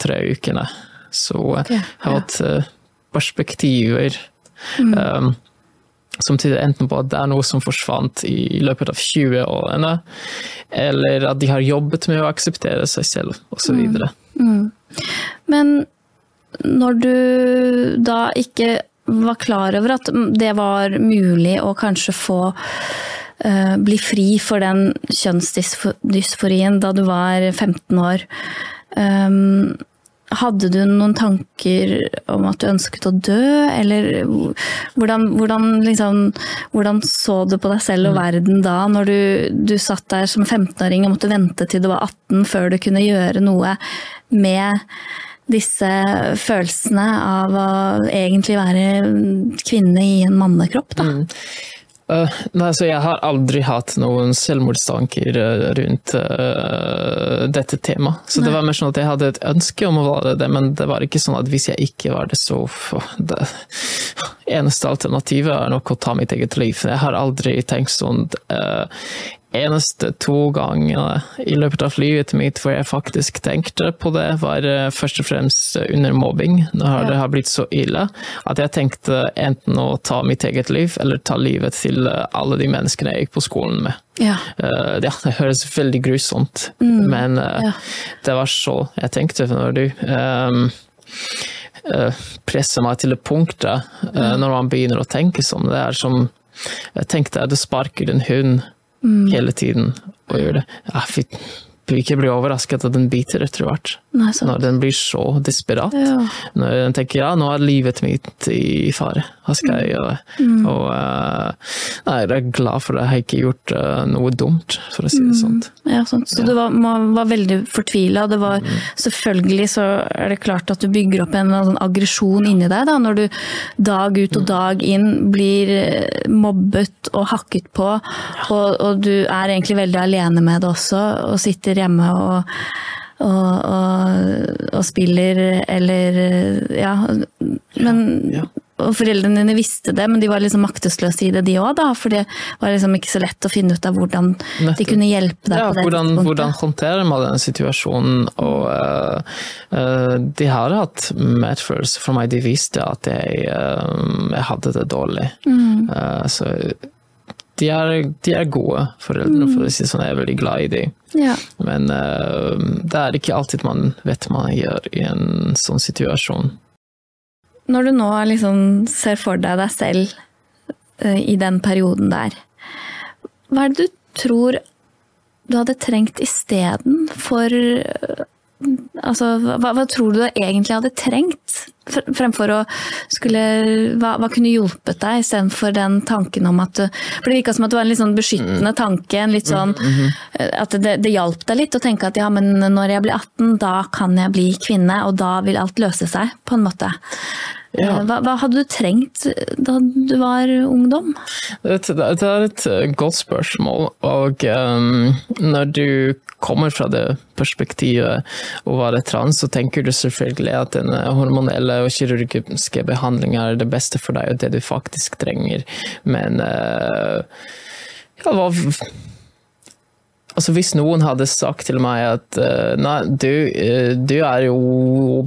tre ukene. Så okay, jeg har hatt uh, perspektiver. Mm. Um, som tyder enten på at det er noe som forsvant i løpet av 20 årene, eller at de har jobbet med å akseptere seg selv, osv. Mm. Mm. Men når du da ikke var klar over at det var mulig å kanskje få uh, bli fri for den kjønnsdysforien da du var 15 år, um, hadde du noen tanker om at du ønsket å dø, eller hvordan, hvordan, liksom, hvordan så du på deg selv og mm. verden da, når du, du satt der som 15-åring og måtte vente til du var 18 før du kunne gjøre noe med disse følelsene av å egentlig være kvinne i en mannekropp, da? Mm. Uh, nei, så jeg har aldri hatt noen selvmordstanker uh, rundt uh, dette temaet. Så nei. det var mer sånn at jeg hadde et ønske om å være det, men det var ikke sånn at hvis jeg ikke var det, så Det eneste alternativet er nok å ta mitt eget liv. Jeg har aldri tenkt sånn eneste to ganger i løpet av livet mitt hvor jeg faktisk tenkte på det, var eh, først og fremst under mobbing. Når det har blitt så ille at jeg tenkte enten å ta mitt eget liv, eller ta livet til eh, alle de menneskene jeg gikk på skolen med. Ja. Eh, det høres veldig grusomt men Mm. ja. det var så jeg tenkte når du um, presser meg til det punktet mm. når man begynner å tenke sånn. Det er som Jeg tenkte du sparker en hund Mm. hele tiden og gjør det. Ja, fy, ikke bli overrasket at den biter etter hvert. Nei. Når den blir så desperat. Ja. Når den tenker ja, nå er livet mitt i fare, hva skal jeg gjøre? Mm. Og uh, nei, jeg er glad for det. jeg har ikke gjort uh, noe dumt, for å si det sånn. Ja, sant. Så du var, var veldig fortvila. Det var selvfølgelig så er det klart at du bygger opp en sånn aggresjon inni deg da, når du dag ut og dag inn blir eh, mobbet og hakket på, og, og du er egentlig veldig alene med det også, og sitter hjemme og og, og, og spiller, eller Ja. Men Ja. Og foreldrene dine visste det, men de var liksom maktesløse i det, de òg. For det var liksom ikke så lett å finne ut av hvordan de kunne hjelpe deg Ja, på det hvordan, tidspunktet. hvordan håndterer man den situasjonen? Og uh, uh, de har hatt medfølelse for meg, de visste at jeg, uh, jeg hadde det dårlig. Mm. Så de er, de er gode foreldre, for å si sånn, jeg er veldig glad i dem. Ja. Men det er ikke alltid man vet hva man gjør i en sånn situasjon. Når du nå liksom ser for deg deg selv eh, i den perioden der, hva er det du tror du hadde trengt isteden for eh, Altså, hva, hva tror du du egentlig hadde trengt fremfor å skulle Hva, hva kunne hjulpet deg istedenfor den tanken om at du For det virka som at det var en litt sånn beskyttende tanke, en litt sånn eh, At det, det hjalp deg litt å tenke at ja, men når jeg blir 18, da kan jeg bli kvinne, og da vil alt løse seg, på en måte. Ja. Eh, Hva, hva hadde du trengt da du var ungdom? Det, det det er et eh, godt spørsmål, og um, når du kommer fra det perspektivet å være trans, så tenker du selvfølgelig at den eh, hormonelle og kirurgiske behandlingen er det beste for deg, og det du faktisk trenger. Men uh, ja, hva Altså Hvis noen hadde sagt til meg at uh, nei, du, uh, du er jo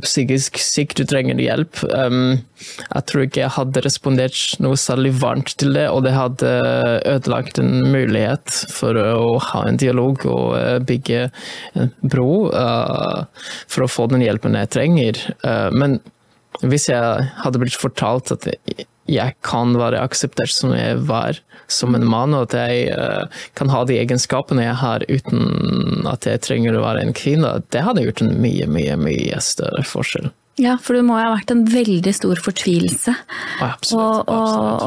psykisk syk, du trenger hjelp, um, jeg tror ikke jeg hadde respondert noe særlig varmt til det, og det hadde ødelagt en mulighet for å ha en dialog og uh, bygge en bro for å få den hjelpen jeg trenger. Men hvis jeg hadde blitt fortalt at jeg kan være akseptert som jeg var som en mann, og at jeg uh, kan ha de egenskapene jeg har uten at jeg trenger å være en kvinne, det hadde gjort en mye, mye, mye større forskjell. Ja, for det må jo ha vært en veldig stor fortvilelse. Absolutt. Og, og,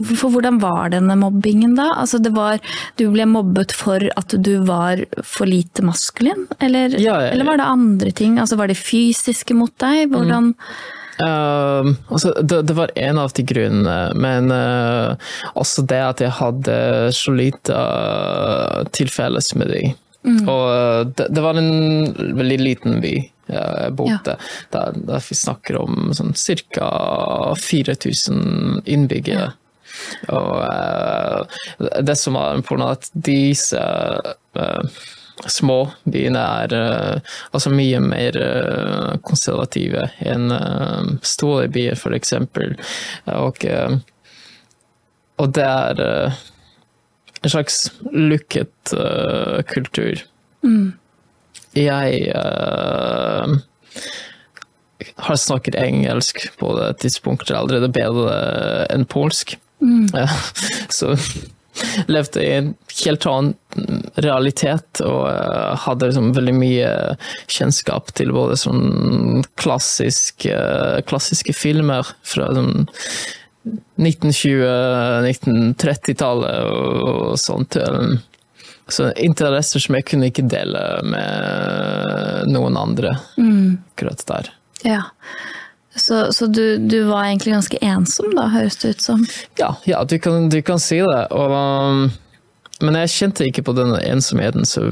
og, for hvordan var denne mobbingen da? Altså det var, du ble mobbet for at du var for lite maskulin? Eller, Ja, ja, eller var det andre ting? Altså var det fysiske mot deg? Hvordan Ehm, altså, det, det var en av de grunnene, men uh, også det at jeg hadde så lite uh, til felles med dem. Og eh, det, det var en veldig liten by jeg bodde, der, der vi snakker om sånn ca. 4000 innbyggere. Og eh, det som var grunn at disse små byene er uh, altså mye mer uh, konservative enn uh, store byer, eksempel. Og, og det er en slags lukket kultur. Jeg eh, har snakket engelsk på det tidspunktet allerede bedre enn polsk. Eh, Så levde i en helt annen realitet og eh, hadde liksom veldig mye kjennskap til både sånn klassisk, eh, klassiske filmer fra sånn 1920-1930-tallet og sånt. eh, Så interesser som jeg kunne ikke dele med noen andre akkurat der. Ja. Så, så du, du var egentlig ganske ensom da, høres det ut som? Ja, ja du, kan, du kan si det. Og um, men jeg kjente ikke på denne ensomheten så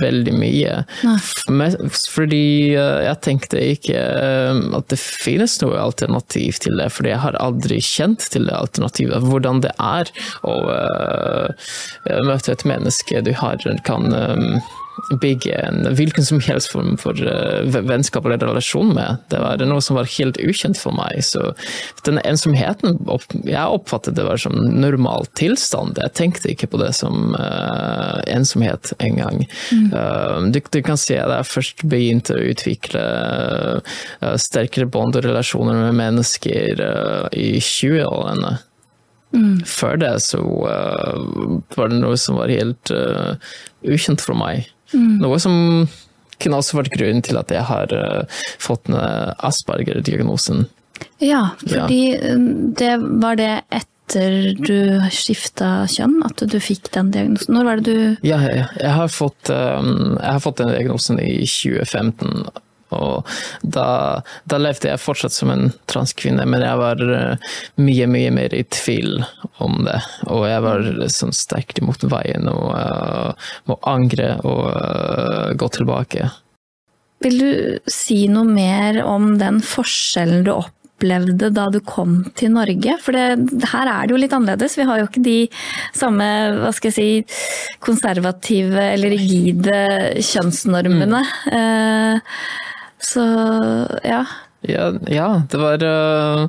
veldig mye. Nei. Fordi eh, jeg tenkte ikke eh, at det finnes noe alternativ til det, fordi jeg har aldri kjent til det alternativet. Hvordan det er å uh, møte et menneske du har, kan eh, bygge en hvilken som helst form for eh, vennskap eller relasjon med. Det var noe som var helt ukjent for meg. Så denne ensomheten, jeg oppfattet det var som normal tilstand. Jeg tenkte ikke på det som uh, ensomhet engang. Uh, du, du kan se at jeg først begynte å utvikle uh, sterkere bånd og relasjoner med mennesker uh, i 20-årene. Før det så uh, var det noe som var helt uh, ukjent for meg. Noe som kunne også vært grunnen til at jeg har eh, fått Asperger-diagnosen. Ja, fordi ja. det var det etter du skifta kjønn, at du fikk den diagnosen. Når var det du Ja, jeg, jeg, har fått, um, jeg har fått den diagnosen i 2015. Og da, da levde jeg fortsatt som en transkvinne, men jeg var uh, mye, mye mer i tvil om det. Og jeg var sånn sterkt imot veien og uh, må angre og uh, gå tilbake. Vil du si noe mer om den forskjellen du opplevde da du kom til Norge? For det, her er det jo litt annerledes. Vi har jo ikke de samme hva skal jeg si, konservative eller rigide kjønnsnormene. Eh, så ja. Ja, ja, det var uh,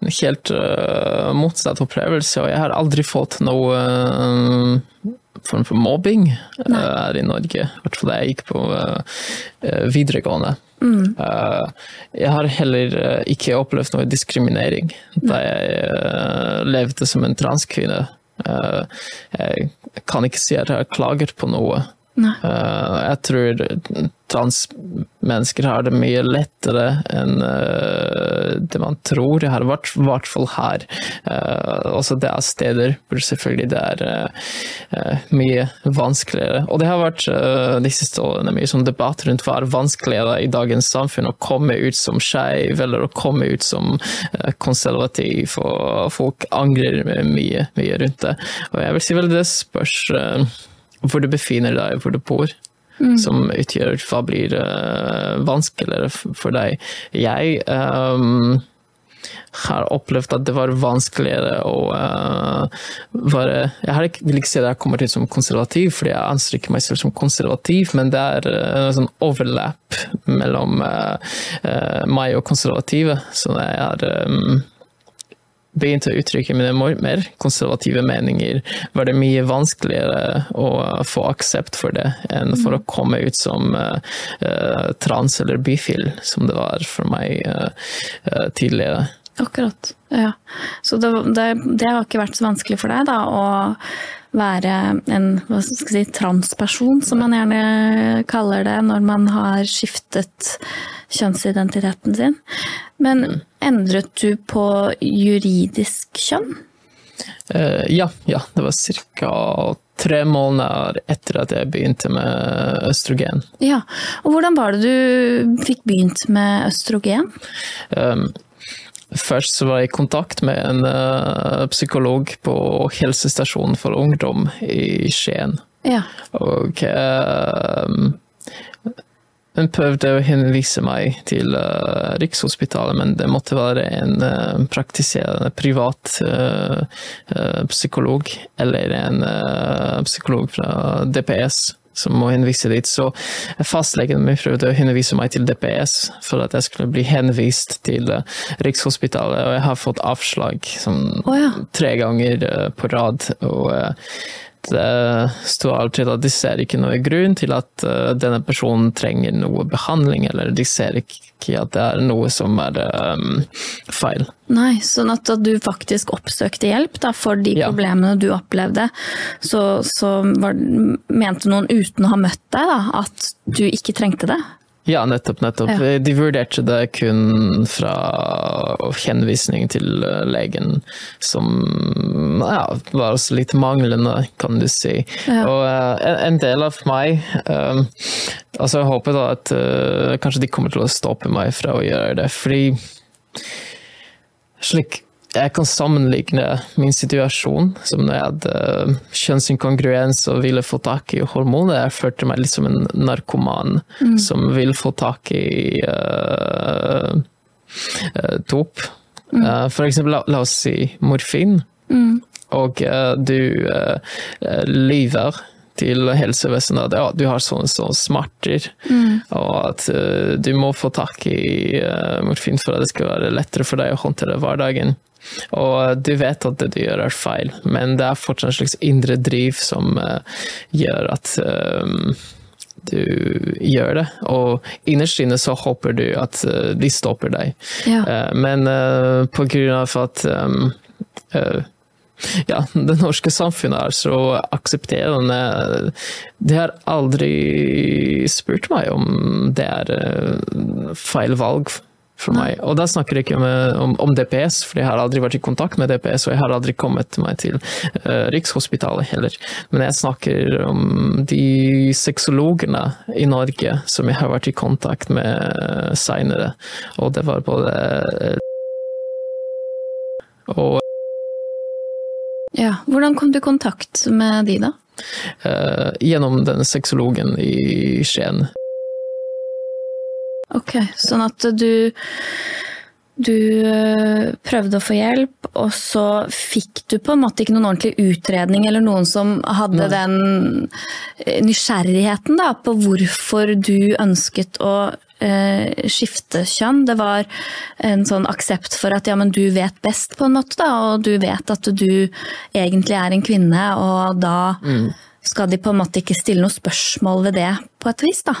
en helt uh, motsatt opplevelse, og jeg har aldri fått noe uh, form for mobbing her i Norge. I hvert fall da jeg gikk på videregående. Mm. jeg har heller ikke opplevd noe diskriminering da jeg levde som en transkvinne. jeg kan ikke si at jeg har klaget på noe. Nei. jeg tror transmennesker har det mye lettere enn uh, det man tror. Det har i hvert, fall her. Uh, også det er steder hvor selvfølgelig det er uh, mye vanskeligere. Og det har vært de siste årene mye sånn debatt rundt hva er vanskeligere i dagens samfunn. Å komme ut som skeiv eller å komme ut som konservativ. Og folk angrer mye, mye rundt det. Og jeg vil si vel det spørs hvor du befinner deg, hvor du bor. Mm. som utgjør hva blir uh, vanskeligere for deg. Jeg um, har opplevd at det var vanskeligere å uh, være Jeg vil ikke si at jeg kommer til som konservativ, fordi jeg anser ikke meg selv som konservativ, men det er uh, en sånn overlap mellom meg og konservative. Så jeg er um, begynte å uttrykke mine mer konservative meninger, var det mye vanskeligere å få aksept for det enn for å komme ut som uh, trans eller bifil, som det var for meg uh, tidligere. Akkurat. Ja. Så det, det, det, har ikke vært så vanskelig for deg da, å være en hva skal jeg si, transperson, som man gjerne kaller det når man har skiftet kjønnsidentiteten sin. Men mm. endret du på juridisk kjønn? Uh, ja, ja, det var ca. tre måneder etter at jeg begynte med østrogen. Ja, og Hvordan var det du fikk begynt med østrogen? Først så var jeg i kontakt med en uh, psykolog på helsestasjonen for ungdom i Skien. Ja. Og uh, hun prøvde å henvise meg til uh, Rikshospitalet, men det måtte være en praktiserende privat psykolog eller en psykolog fra DPS som må henvise dit. Så fastlegen min prøvde å henvise meg til DPS for at jeg skulle bli henvist til eh, Rikshospitalet, og jeg har fått avslag sånn, oh, ja. tre ganger eh, på rad. og eh, det står alltid at de ser ikke noe grunn til at denne personen trenger noe behandling, eller de ser ikke at det er noe som er um, feil. Nei, sånn at da du faktisk oppsøkte hjelp da, for de ja. problemene du opplevde, så, så var, mente noen uten å ha møtt deg da, at du ikke trengte det? Ja, nettopp. nettopp. Ja. De vurderte det kun fra henvisning til eh, legen, som ja, var litt manglende, kan du si. Ja. Og uh, en del av meg um, Altså, jeg håper da at uh, kanskje de kommer til å stoppe meg fra å gjøre det, fordi slik jeg kan sammenligne min situasjon som når jeg hadde kjønnsinkongruens og ville få tak i hormoner. Jeg følte meg litt som en narkoman mm. som vil få tak i uh, uh, dop. Mm. Uh, for eksempel, la, la, oss si morfin. Mm. Og du lyver til helsevesenet at ja, du har sånne, sånne smerter, mm. og at uh, du må få tak i uh, morfin for at det skal være lettere for deg å håndtere hverdagen. Og du vet at det du gjør er feil, men det er fortsatt en slags indre driv som uh, gjør at um, du gjør det. Og innerst inne så håper du at de stopper deg. Ja. Men på grunn av at ja, det norske samfunnet er så aksepterende. De har aldri spurt meg om det er feil valg for meg. Og da snakker jeg ikke om, om, om, DPS, for jeg har aldri vært i kontakt med DPS, og jeg har aldri kommet meg til uh, Rikshospitalet heller. Men jeg snakker om de sexologene i Norge som jeg har vært i kontakt med seinere. Og det var både og Ja, hvordan kom du i kontakt med de, da? Uh, gjennom den sexologen i Skien. Ok, sånn at du du eh, prøvde å få hjelp, og så fikk du på en måte ikke noen ordentlig utredning eller noen som hadde den eh, nysgjerrigheten da, på hvorfor du ønsket å eh, skifte kjønn. Det var en sånn aksept for at ja, men du vet best, på en måte, da, og du vet at du egentlig er en kvinne, og da mm. skal de på en måte ikke stille noe spørsmål ved det, på et vis. da.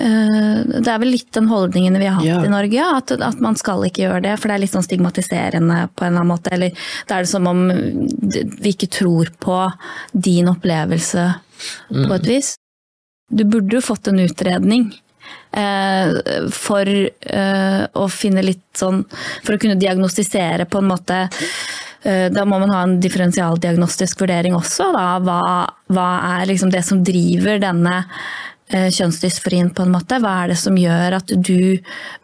Eh, det er vel litt den holdningen vi har hatt ja. i Norge, at, at, man skal ikke gjøre det. For det er litt sånn stigmatiserende på en eller annen måte. Eller da er det som om vi ikke tror på din opplevelse mm. på et vis. Du burde jo fått en utredning. Eh, for eh, å finne litt sånn For å kunne diagnostisere på en måte eh, da må man ha en differensialdiagnostisk vurdering også. Da. Hva, hva er liksom det som driver denne kjønnsdysforien, på en måte. Hva er det som gjør at du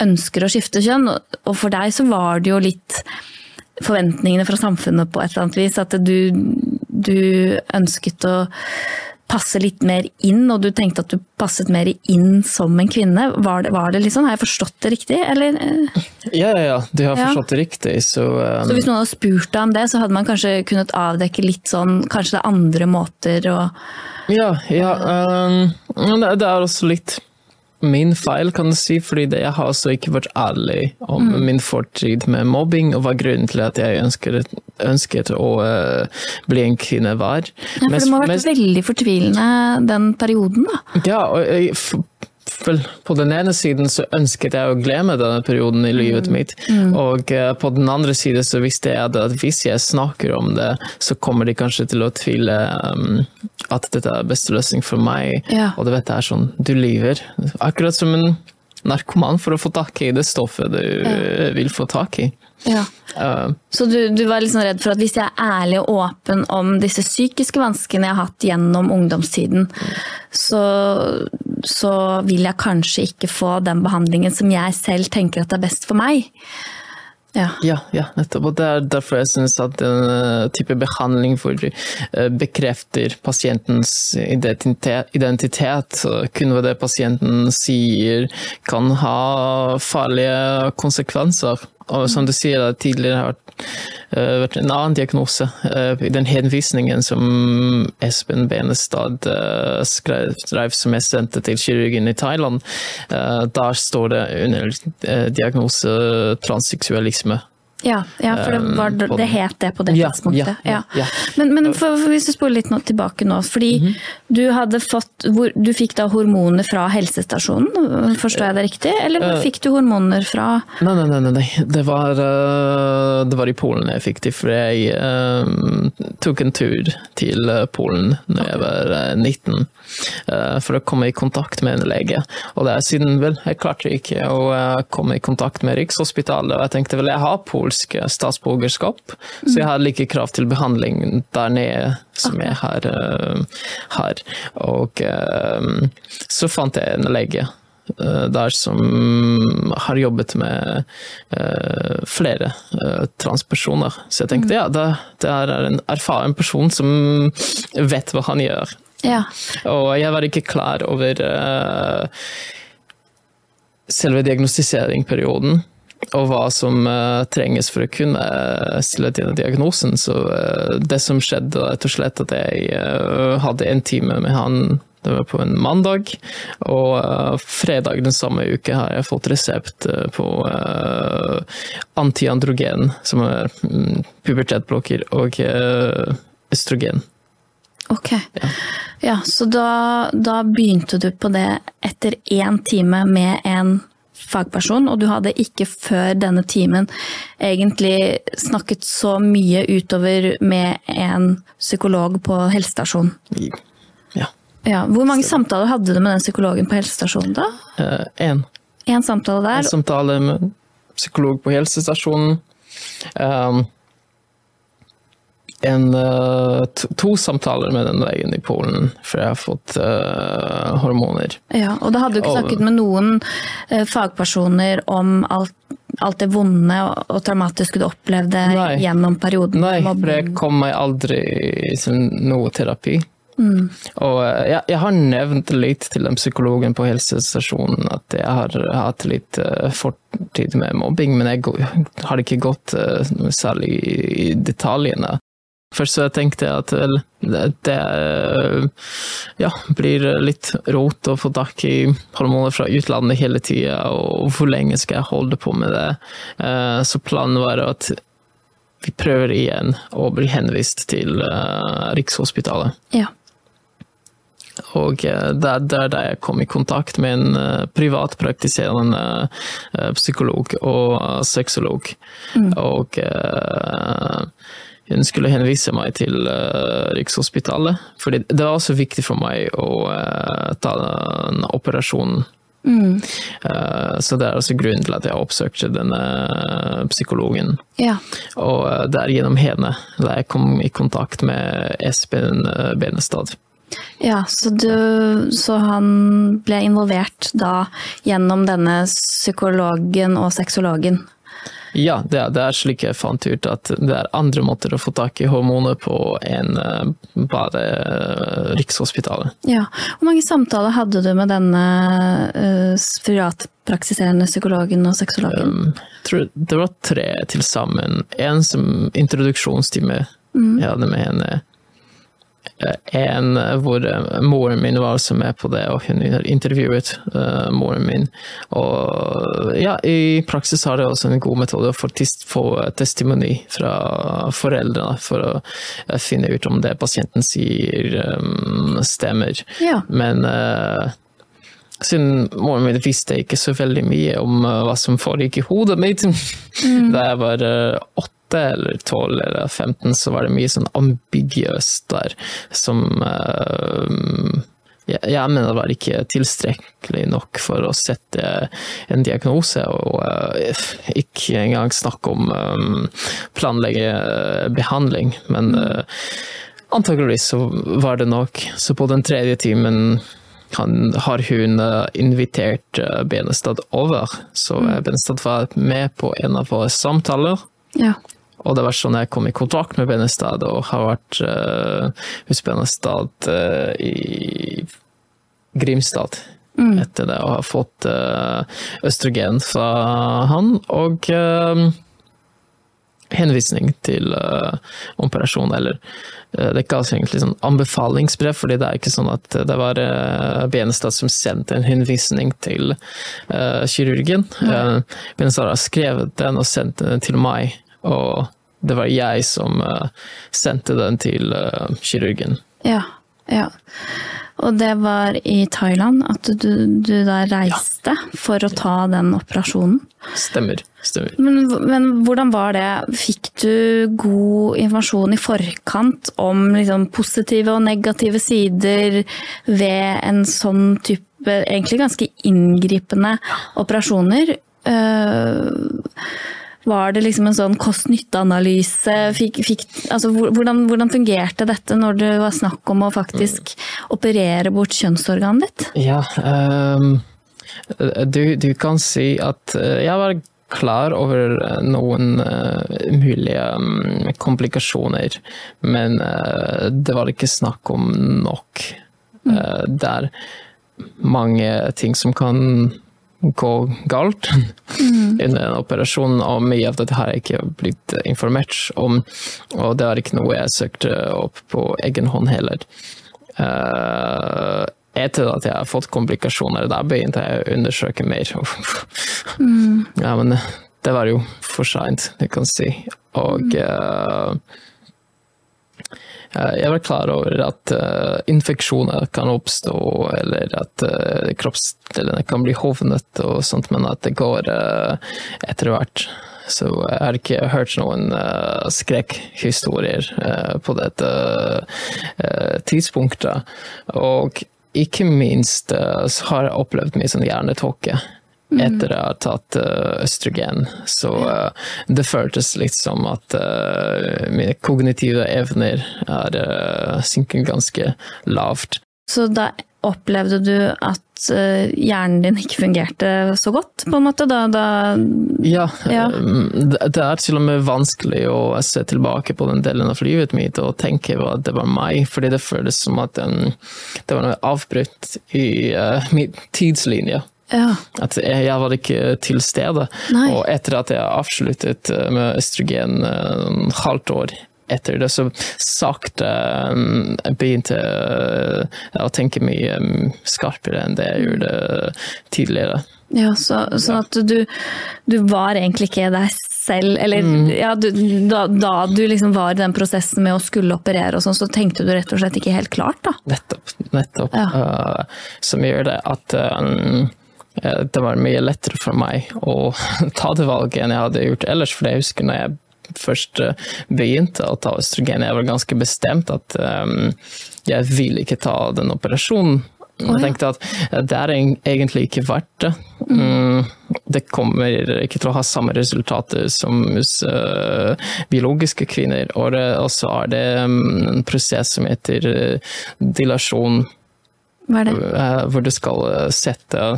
ønsker å skifte kjønn? Og for deg så var det jo litt forventningene fra samfunnet på et eller annet vis. At du, du ønsket å passe litt mer inn, og du tenkte at du passet mer inn som en kvinne. Var det, var det liksom, Har jeg forstått det riktig, eller? Ja, ja, ja. Du har forstått det riktig, så um... Så hvis noen hadde spurt deg om det, så hadde man kanskje kunnet avdekke litt sånn Kanskje det er andre måter å ja, ja um, det er også litt min feil, kan du si, fordi jeg har også ikke vært ærlig om mm. min fortid med mobbing, og hva grunnen til at jeg ønsket, ønsket å uh, bli en kvinne var. Ja, for det må ha vært veldig fortvilende den perioden, da? Ja, og jeg, vel, på den ene siden så ønsket jeg å glemme denne perioden i livet mm. mitt, mm. og uh, på den andre siden så visste jeg at hvis jeg snakker om det, så kommer de kanskje til å tvile um, at dette er beste løsning for meg, ja. og du vet det er sånn, du lyver. Akkurat som en narkoman for å få tak i det stoffet du ja. vil få tak i. Ja. Uh, så du, du, var liksom redd for at hvis jeg er ærlig og åpen om disse psykiske vanskene jeg har hatt gjennom ungdomstiden, så, så vil jeg kanskje ikke få den behandlingen som jeg selv tenker at er best for meg. Ja. ja, ja, nettopp. Og det er derfor jeg syns at den eh, type behandling hvor du eh, bekrefter pasientens identitet, kun ved det pasienten sier, kan ha farlige konsekvenser. Og som du sier, tidligere har uh, vært en annen diagnose. Uh, den henvisningen som Espen Benestad uh, skrev, som jeg sendte til kirurgen i Thailand, der står det under diagnose transseksualisme. Ja, ja, for det, var, ehm, det het det på det ja, tidspunktet. Ja, ja. Men, men for, for hvis du spoler litt nå, tilbake nå, fordi mm -hmm. du hadde fått Du fikk da hormoner fra helsestasjonen, forstår jeg det riktig? Eller uh, fikk du hormoner fra? Nei, nei, nei. nei. Det, var, uh, det var i Polen jeg fikk de, for jeg um, tok en tur til Polen da jeg var 19. Uh, for å komme i kontakt med en lege. Og det er siden vel, jeg klarte ikke å komme i kontakt med Rikshospitalet, og jeg tenkte vel jeg har polsk polsk statsborgerskap, mm. så jeg har like krav til behandling der nede som okay. jeg har, uh, har. Og uh, så fant jeg en lege eh, der som har jobbet med uh, flere uh, transpersoner. Så jeg tenkte ja, det, det er en erfaren person som vet hva han gjør. Ja. Og jeg var ikke klar over uh, selve diagnostiseringsperioden. Og hva som uh, trenges for å kunne eh, stille denne diagnosen. Så uh, det som skjedde, rett og slett at jeg uh, hadde en time med han det var på en mandag, og eh, fredag den samme uke har jeg fått resept eh, på antiandrogen, som er um, pubertetblokker, og eh, østrogen. Ok. Ja, så da, da begynte du på det etter én time med en fagperson, og du hadde ikke før denne timen egentlig snakket så mye utover med en psykolog på helsestasjonen. Ja. Ja, hvor mange samtaler hadde du med den psykologen på helsestasjonen da? Én. Én samtale En der? samtale med psykolog på helsestasjonen. Um, en, eh, to, samtaler med den legen i Polen, for jeg har fått uh, hormoner. Ja, og da hadde du ikke snakket med noen eh, fagpersoner om alt, alt det vonde og, og traumatiske du opplevde Nei. gjennom perioden? Nei, for jeg kom meg aldri til noe terapi. Og eh, jeg, jeg har nevnt litt til den psykologen på helsestasjonen at jeg har hatt litt fortid med mobbing, men jeg har ikke gått særlig i, i detaljene. Først så tenkte jeg at vel, det, eh, ja, blir litt rot å få tak i hormoner fra utlandet hele tida, og hvor lenge skal jeg holde på med det? Eh, Så planen var at vi prøver igjen å bli henvist til eh, Rikshospitalet. Ja. Og det er der jeg kom i kontakt med en privatpraktiserende psykolog og sexolog. Mm. Og hun skulle henvise meg til uh, Rikshospitalet. For det var også viktig for meg å uh, ta den operasjonen. Mm. Uh, så det er altså grunnen til at jeg oppsøkte denne psykologen. ja. Og uh, det er gjennom henne da jeg kom i kontakt med Espen Benestad. Ja, så, du, så han ble involvert da gjennom denne psykologen og sexologen? Ja, det er, det er slik jeg fant ut at det er andre måter å få tak i hormoner på enn eh, bare eh, Rikshospitalet. Ja. Hvor mange samtaler hadde du med denne uh, privatpraktiserende psykologen og sexologen? Um, tror det var tre til sammen. En som introduksjonstime jeg hadde med henne. Eh, en eh, hvor eh, moren min var også med på det, og hun intervjuet moren min. Og ja, i praksis har det også en god metode å få testimoni fra foreldrene for å finne ut om det pasienten sier stemmer. Ja. Men siden moren min visste ikke så veldig mye om hva som foregikk i hodet mitt mm. da jeg var åtte 2008 eller 12 eller 15, så var det mye sånn ambiguøst der som eh, uh, jeg mener var ikke tilstrekkelig nok for å sette en diagnose, og eh, ikke engang snakke om eh, planlegge behandling, men mm. antageligvis så var det nok. Så på den tredje timen har hun invitert Benestad over, så mm. Benestad var med på en av våre samtaler. Ja. Og det var sånn jeg kom i kontakt med Benestad, og har vært uh, hos Benestad uh, i Grimstad etter det, og har fått uh, østrogen fra han, og uh, henvisning til uh, operasjon, eller uh, det kalles egentlig sånn anbefalingsbrev, fordi det er ikke sånn at det var uh, Benestad som sendte en henvisning til eh, kirurgen. Benestad har skrevet den og sendt den til meg, og det var jeg som eh, sendte den til eh, kirurgen. Ja. ja. Og det var i Thailand at du, du da reiste for å ta den operasjonen. Stemmer. stemmer. Men, men hvordan var det? Fikk du god informasjon i forkant om liksom, positive og negative sider ved en sånn type egentlig ganske inngripende operasjoner? Eh, var det liksom en sånn kost-nytte-analyse? Altså, hvordan, hvordan fungerte dette når det var snakk om å faktisk operere bort kjønnsorganet ditt? Ja, um, du, du kan si at eh, jeg var klar over eh, noen eh, mulige mm, komplikasjoner, men det var ikke snakk om nok. Eh, det er mange ting som kan gå galt under en operasjon, og mye av dette har jeg ikke blitt informert om. Og det var ikke noe jeg søkte opp på egen hånd heller. Uh, etter at jeg har fått komplikasjoner, da begynte jeg å undersøke mer. Ja, men det var jo for seint, det kan si. Og eh, jeg var klar over at eh, infeksjoner kan oppstå, eller at uh, kroppsdelene kan bli hovnet og sånt, men at det går eh, etter hvert. Så jeg har ikke hørt noen uh, skrekkhistorier eh, på dette eh, tidspunktet. Og ikke minst eh, så har jeg opplevd mye sånn hjernetåke etter jeg har tatt eh, østrogen. Så eh, det føltes litt som at eh, mine kognitive evner er synket ganske lavt. Så da opplevde du at hjernen din ikke fungerte så godt, på en måte? Da, da Ja, Ja. det det er til og med vanskelig å se tilbake på den delen av livet mitt og tenke at det var meg, fordi det føles som at den, det var noe avbrutt i uh, min tidslinje. Ja. At jeg, jeg var ikke til stede. Nei. Og etter at jeg avsluttet uh, med østrogen et halvt år etter det, så sakte jeg begynte uh, å tenke mye um, skarpere enn det jeg gjorde tidligere. Ja, så, sånn at du, du var egentlig ikke deg selv, eller ja, du, da, da du liksom var i den prosessen med å skulle operere og sånn, så tenkte du rett og slett ikke helt klart, da? Nettopp. nettopp. Ja. Uh, som gjør det at eh, det var mye lettere for meg å ta det valget enn jeg hadde gjort ellers. For jeg husker når jeg først uh, begynte å ta østrogen, jeg var ganske bestemt at um, jeg vil ikke ta den operasjonen. Jeg tenkte at eh, det er egentlig ikke verdt det. Mm, det kommer ikke til å ha samme resultater som hos eh, biologiske kvinner. Og så er det mm, en prosess som heter eh, dilasjon, eh, hvor du skal eh, sette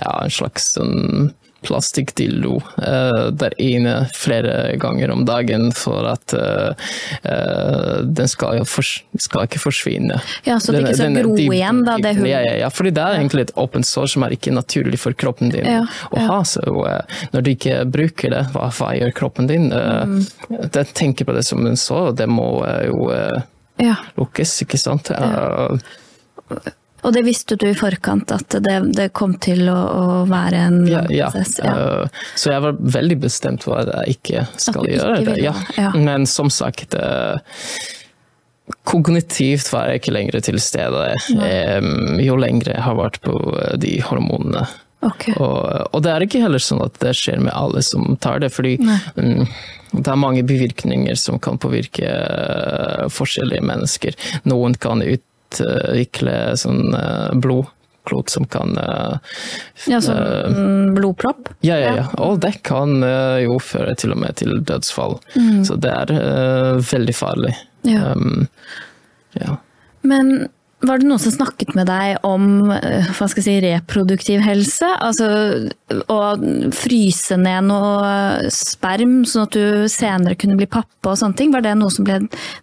ja, en slags sånn plastikkdildo uh, der inne flere ganger om dagen for at uh, uh, den skal, jo fors skal ikke forsvinne. Ja, så det ikke skal gro igjen, da, det hullet. Ja, ja, ja, fordi det er egentlig et åpent sår som er ikke naturlig for kroppen din Ja, å ja. ha. Så eh, når du ikke bruker det, hva, hva gjør kroppen din? Eh, Mm. Den tenker på det som en sår, og det må eh, jo eh, Ja. lukkes, ikke sant? Eh, Og det visste du i forkant, at det, det kom til å, å være en Ja, ja. prosess? Ja. Eh, så jeg var veldig bestemt på at jeg ikke skal ikke gjøre det. Ja. ja. Men som sagt, eh, kognitivt var jeg ikke lenger til stede jo lenger jeg har vært på eh, de hormonene. Okay. Og, og det er ikke heller sånn at det skjer med alle som tar det, fordi mm, det er mange bivirkninger som kan påvirke forskjellige mennesker. Noen kan utvikle sånn eh, blodklot som kan eh, Ja, sånn mm, blodpropp? ja, ja, ja. Og det kan eh, jo føre til og med til dødsfall. Mm. Så det er eh, veldig farlig. Ja. Um, ja. Men var det noen som snakket med deg om eh, hva skal jeg si, reproduktiv helse? Altså å fryse ned noe sperm, sånn at du senere kunne bli pappa og sånne ting? Var det noe som ble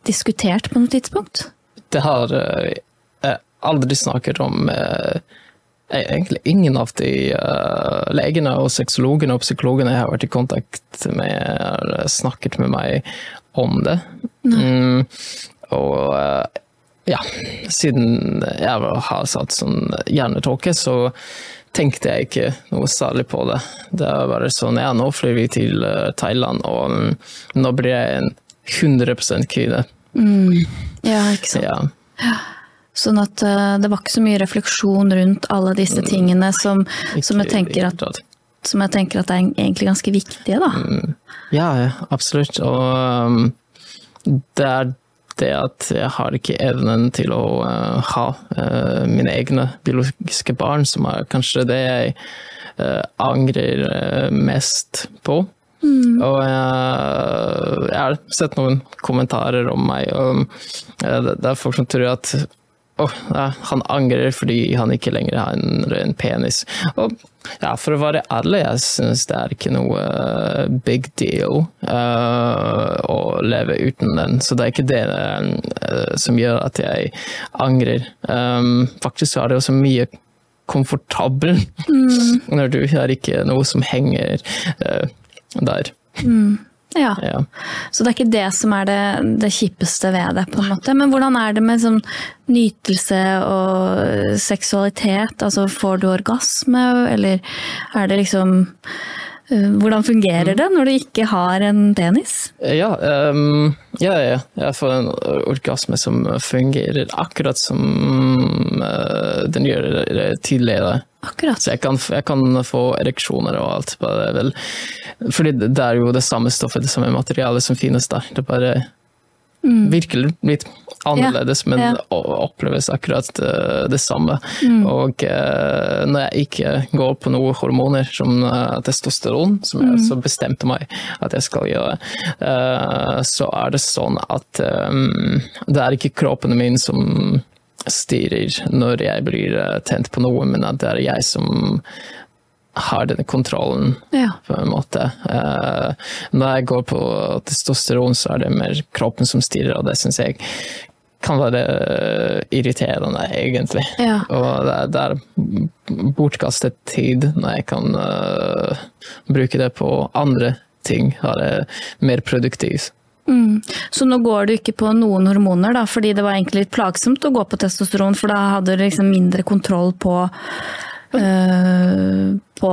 diskutert på noe tidspunkt? Det har eh, jeg aldri snakket om eh, Egentlig ingen av de uh, legene og sexologene og psykologene jeg har vært i kontakt med, har snakket med meg om det. Mm, og uh, ja, siden jeg har satt sånn hjernetåke, så tenkte jeg ikke noe særlig på det. Det var bare sånn, ja, nå flyr vi til Thailand, og um, nå blir jeg en 100% kvinne. Ja, ikke sant. Ja. Sånn at eh, det var ikke så mye refleksjon rundt alle disse tingene som, som, jeg, tenker at, som jeg tenker at er egentlig ganske viktige, da. Ja, ja, absolutt. Og um, det er det at jeg har ikke evnen til å uh, ha uh, mine egne biologiske barn, som er kanskje det jeg uh, angrer mest på. Og jeg, jeg har sett noen kommentarer om meg, og uh, det er folk som tror at ja, han angrer fordi han ikke lenger har en, en penis. Og ja, for å være ærlig, jeg syns det er ikke noe uh, big deal uh, å leve uten den. Så det er ikke det uh, som gjør at jeg angrer. Um, faktisk er det også mye komfortabel mm. når du har ikke noe som henger der. Mm. Ja. Ja. Så det er ikke det som er det, det kjippeste ved det, på en måte. Men hvordan er det med sånn nytelse og seksualitet? Altså får du orgasme, eller er det liksom hvordan fungerer det når du ikke har en penis? Ja, um, ja, ja, jeg får en orgasme som fungerer akkurat som uh, den gjør tidligere. Akkurat. Så jeg kan, jeg kan, få ereksjoner og alt. Bare vel. Fordi det er jo det samme stoffet, det samme materialet som finnes der. Det bare mm. virker litt annerledes, ja, men ja. oppleves akkurat det, det samme. Mm. Og eh, når jeg ikke går på noen hormoner som uh, testosteron, som jeg mm. bestemte meg at jeg skal gjøre, så er det sånn at um, det er ikke kroppen min som styrer når jeg blir eh, tent på noe, men at det er jeg som har denne kontrollen, ja. på en måte. Uh, når jeg går på testosteron, så er det mer kroppen som styrer, og det syns jeg kan være irriterende, egentlig. Ja. Og det er, det er bortkastet tid når jeg kan uh, bruke det på andre ting. være mer produktivt. Mm. Så nå går du ikke på noen hormoner, da, fordi det var egentlig litt plagsomt å gå på testosteron, for da hadde du liksom mindre kontroll på, øh, på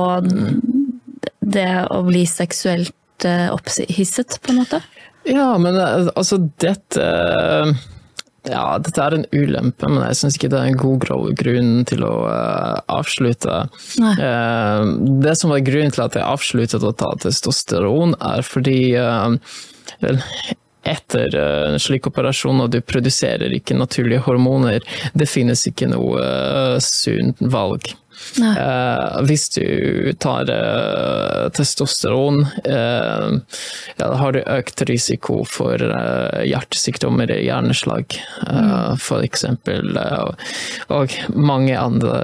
det å bli seksuelt øh, opphisset, på en måte? Ja, men øh, altså dette ja, dette er en ulempe, men jeg syns ikke det er en god grunn til å uh, avslutte. Uh, det som var grunnen til at jeg avsluttet å ta testosteron, er fordi uh, vel, etter eh, en slik operasjon, og du produserer ikke naturlige hormoner, det finnes ikke noe sunt valg. Uh, hvis du tar uh, testosteron, uh, ja, har du økt risiko for hjertesykdommer, hjerneslag mm. f.eks. og mange andre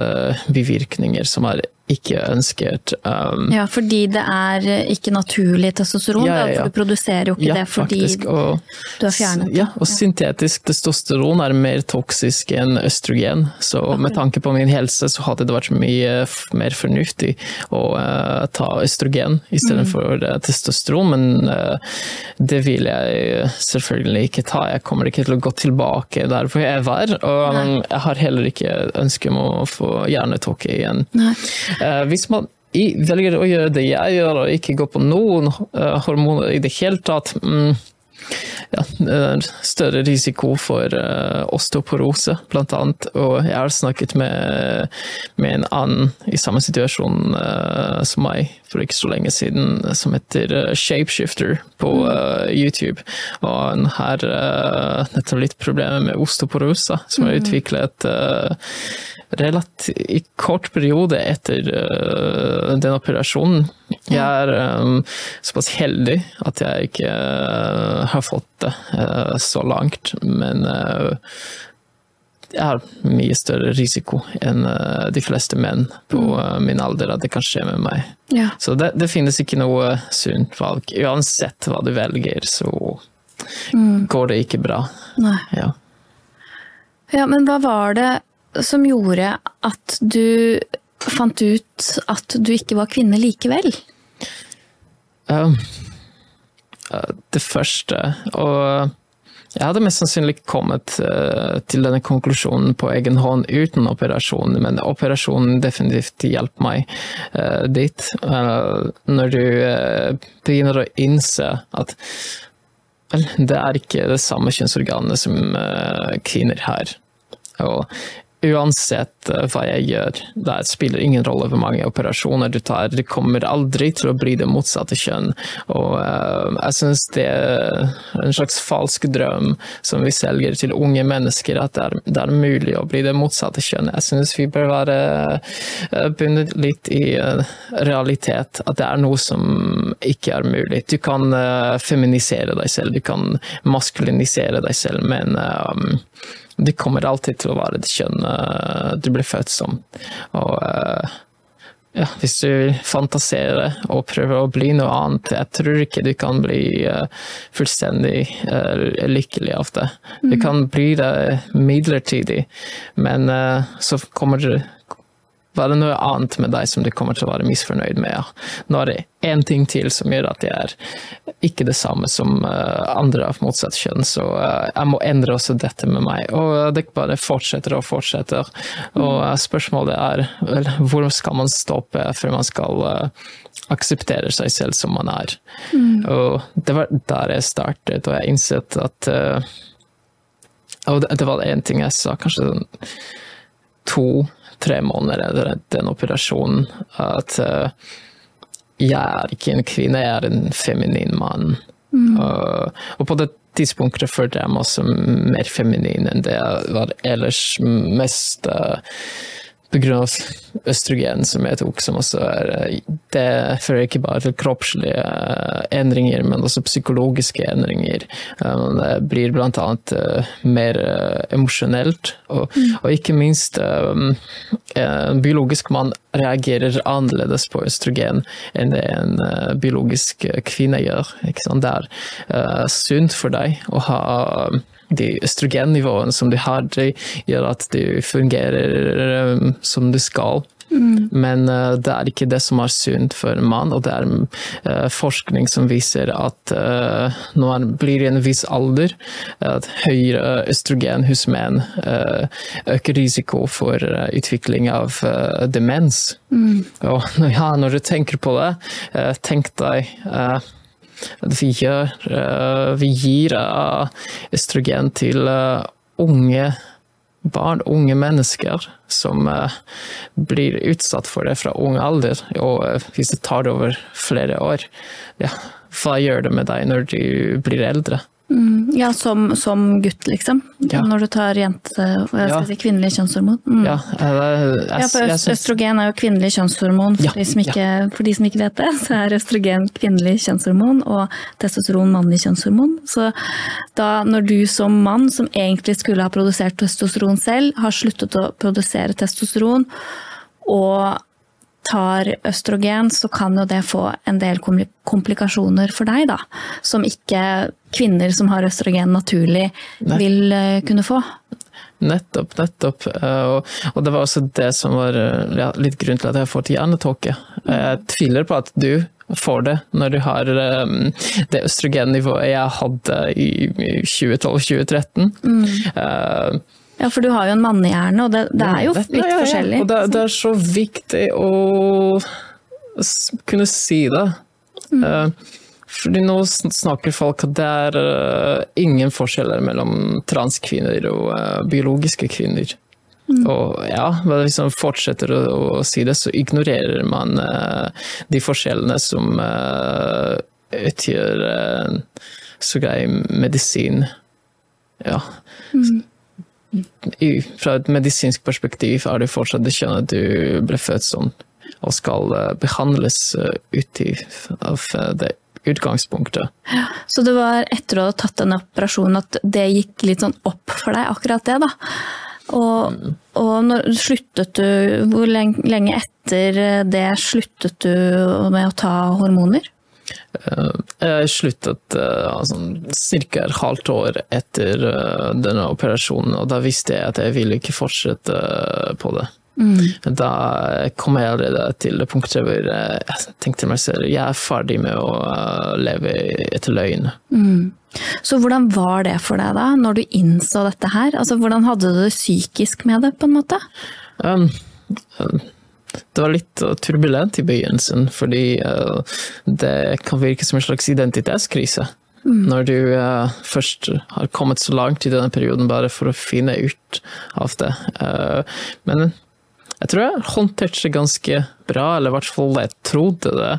bivirkninger som er ikke ønsket. Um, ja, fordi det er ikke naturlig testosteron, ja, ja, ja. for du produserer jo ikke det fordi og, du har fjernet det. Ja, og syntetisk testosteron er mer toksisk enn østrogen, så Akkurat. med tanke på min helse så hadde det vært mye mer fornuftig å uh, ta østrogen istedenfor mm. For testosteron, men uh, det vil jeg selvfølgelig ikke ta. Jeg kommer ikke til å gå tilbake der hvor jeg var, og um, jeg har heller ikke ønske om å få hjernetåke igjen. Nei. Eh, hvis man velger å gjøre det jeg gjør, og ikke gå på noen eh, hormoner i det hele tatt, mm, ja, større risiko for osteoporose, blant annet. Og jeg har snakket med, med en annen i samme situasjon som meg for ikke så lenge siden, som heter uh, Shapeshifter på YouTube. Og han har nettopp litt problemer med osteoporose, som har mm. utviklet relativt kort periode etter uh, den operasjonen. Jeg er um, såpass heldig at jeg ikke uh, har fått det uh, så langt, men jeg har mye større risiko enn de fleste menn på mm. min alder at det kan skje med meg. Ja. Så det, det, finnes ikke noe sunt valg. Uansett hva du velger, så mm. går det ikke bra. Ja. ja, men hva var det som gjorde at du fant ut at du ikke var kvinne likevel? Um, det første Og jeg hadde mest sannsynlig kommet uh, til denne konklusjonen på egen hånd uten operasjonen, men operasjonen definitivt hjalp meg uh, dit. Uh, når du begynner å innse at vel, det er ikke det samme kjønnsorganet som kvinner har. Og uansett eh, hva jeg gjør. Det spiller ingen rolle hvor mange operasjoner du tar. Du kommer aldri til å bli det motsatte kjønn. Og uh, jeg syns det er en slags falsk drøm som vi selger til unge mennesker, at det er, det er mulig å bli det motsatte kjønn. Jeg syns vi bør være uh, bundet litt i realitet, at det er noe som ikke er mulig. Du kan feminisere deg selv, du kan maskulinisere deg selv, men de kommer alltid til å være det kjønnet du blir født som. Og uh, ja, hvis du fantaserer og prøver å bli noe annet, jeg tror ikke du kan bli uh, fullstendig lykkelig av det. Du kan bli det midlertidig, men så kommer det være noe annet med deg som du kommer til å være misfornøyd med. Ja. Nå er det én ting til som gjør at jeg er ikke det samme som uh, andre av motsatt kjønn, så uh, jeg må endre også dette med meg. Og det bare fortsetter og fortsetter. Og spørsmålet er vel, hvor skal man stoppe før man skal akseptere seg selv som man er. Mm. Og det var der jeg startet, og jeg innsett at Og det, det var én ting jeg sa, kanskje to tre måneder etter den operasjonen at uh, jeg er ikke en kvinne, jeg er en feminin mann. Mm. Uh, og på det tidspunktet følte jeg meg også mer feminin enn det jeg var ellers mest uh, pga. østrogen som jeg tok, som også er Det fører ikke bare til kroppslige endringer, men også psykologiske endringer. Um, det blir blant annet uh, mer uh, emosjonelt, og, mm. og, ikke minst um, en biologisk mann reagerer annerledes på østrogen enn det en uh, biologisk kvinne gjør. Det er sunt for deg å ha de østrogennivåene som du har, det gjør at de fungerer um, som de skal. Mm. Men uh, det er ikke det som er sunt for en mann, og det er uh, forskning som viser at uh, når man blir i en viss alder, at høyere østrogen hos menn uh, øker risiko for uh, utvikling av uh, demens. Mm. Og ja, når du tenker på det, tenk deg vi, gjør, eh, vi gir østrogen eh, til eh, unge barn, unge mennesker, som blir utsatt for det fra ung alder. Og hvis det tar over flere år, ja, hva gjør det med deg når du blir eldre? Mm, ja, som, som, gutt, liksom. Ja. Når du tar jente... Hva skal si, kvinnelig kjønnshormon. Mm. Ja, jeg, ja, for øst, østrogen er jo kvinnelig kjønnshormon. For, de ikke, for, de som ikke vet det, så er østrogen kvinnelig kjønnshormon og testosteron mannlig kjønnshormon. Så da når du som mann, som egentlig skulle ha produsert testosteron selv, har sluttet å produsere testosteron og tar østrogen, så kan jo det få en del komplikasjoner for deg, da. Som ikke kvinner som har østrogen naturlig Nei. vil eh, kunne få. Nettopp, nettopp. Eh, og, det var også det som var eh, ja, litt grunn til at jeg har fått hjernetåke. Jeg tviler på at du får det når du har det østrogennivået jeg hadde i 2012-2013. Mm. Uh, ja, for du har jo en mannehjerne, og det, det er jo litt ja, ja, forskjellig. Og det, det, er så viktig å kunne si det. Mm. Uh, fordi nå snakker folk at det er uh, ingen forskjeller mellom transkvinner og uh, biologiske kvinner. Mm. Og ja, hvis man fortsetter å, å, si det, så ignorerer man de forskjellene som utgjør så grei medisin. Ja. Mm fra et medisinsk perspektiv er det fortsatt det kjønnet du ble født som, og skal eh, behandles eh, ut av eh, det utgangspunktet. Ja, så det var etter å ha tatt den operasjonen at det gikk litt sånn opp for deg, akkurat det, da? Og, mm. og når sluttet du Hvor lenge etter det sluttet du med å ta hormoner? Eh, jeg sluttet altså, ca. et halvt år etter eh, denne operasjonen, og da visste jeg at jeg ville ikke fortsette på det. Mm. Da kom jeg allerede til det punktet hvor jeg tenkte meg selv jeg er ferdig med å leve etter løgn. Mm. Så hvordan var det for deg da, når du innså dette her? Altså, hvordan hadde du det psykisk med det, på en måte? Um, um det var litt uh, turbulent i begynnelsen, fordi uh, det kan virke som en slags identitetskrise. Mm. Når du uh, først har kommet så langt i denne perioden bare for å finne ut av det. men jeg tror jeg håndterte det ganske bra, eller i hvert fall jeg trodde det.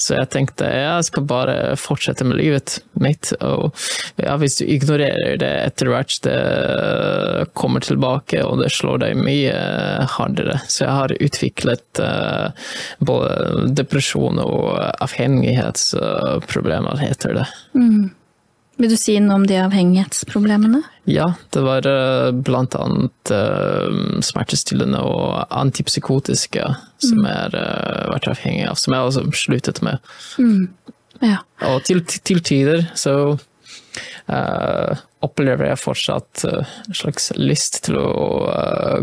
Så jeg tenkte jeg skal bare fortsette med livet mitt. Og ja, hvis du ignorerer det etter hvert, det kommer tilbake og det slår deg mye hardere. Så jeg har utviklet uh, både depresjon og avhengighetsproblemer, heter det. Mm. Vil du si noe om de avhengighetsproblemene? Ja, det var uh, blant annet uh, smertestillende og antipsykotiske som jeg har uh, vært avhengig av, som jeg også sluttet med. Mm. Ja. Og til, til tider så uh, opplever jeg fortsatt uh, en slags lyst til å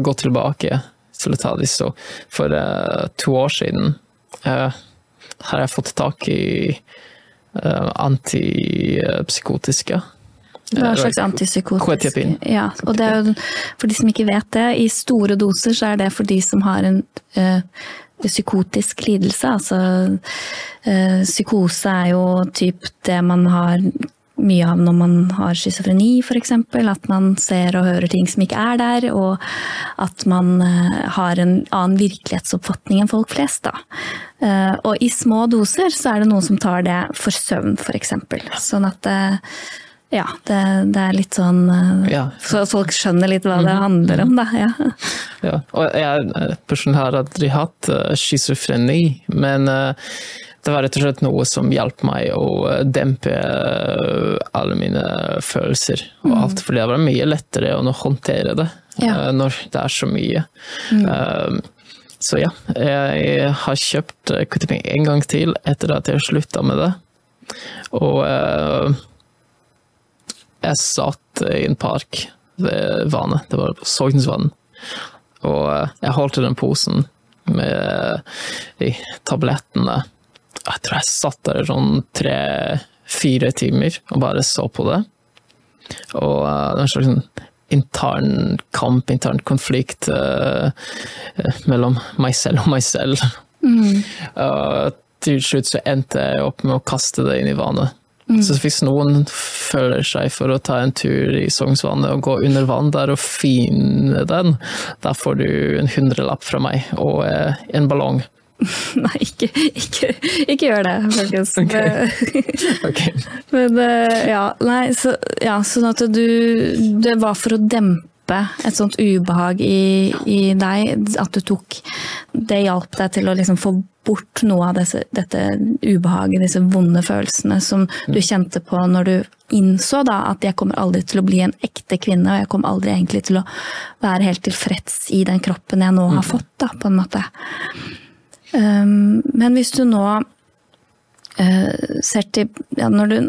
gå tilbake til å ta disse. For to år siden har jeg fått tak i antipsykotiske. Hva slags antipsykotisk? Ja, og det er jo, for de som ikke vet det, i store doser så er det for de som har en psykotisk lidelse. Altså psykose er jo typ det man har mye av når man har schizofreni, f.eks. At man ser og hører ting som ikke er der, og at man har en annen virkelighetsoppfatning enn folk flest. Da. Og i små doser så er det noen som tar det for søvn, f.eks. Sånn at det, ja, det, det, er litt sånn Ja. Så folk skjønner litt hva det handler om, da. Ja. Ja. Og jeg personlig har aldri hatt schizofreni, men det var rett og slett noe som hjalp meg å dempe alle mine følelser og alt. For det var mye lettere å håndtere det Ja. når det er så mye. Um, Så ja, jeg har kjøpt Kutiping en gang til etter at jeg slutta med det. Og uh, jeg satt i en park ved vannet, det var på Sognsvann, og uh, jeg holdt i den posen med de tablettene jeg tror jeg satt der sånn tre-fire timer og bare så på det. Og uh, det var en slags sånn intern kamp, intern konflikt uh, mellom meg selv og meg selv. Mm. Uh, til slutt så endte jeg opp med å kaste det inn i vannet. Så hvis noen føler seg for å ta en tur i Sognsvannet og gå under vann der og finne den, da får du en hundrelapp fra meg og en ballong. Nei, ikke, ikke, ikke gjør det, folkens. Ok. Men ja, nei, så, ja, sånn at du Det var for å dempe et sånt ubehag i, i deg, at du tok Det hjalp deg til å liksom få bort noe av disse, dette ubehaget, disse vonde følelsene som du kjente på når du innså da at jeg kommer aldri til å bli en ekte kvinne, og jeg kommer aldri egentlig til å være helt tilfreds i den kroppen jeg nå har fått, da, på en måte. Um, men hvis du nå uh, ser til ja, når du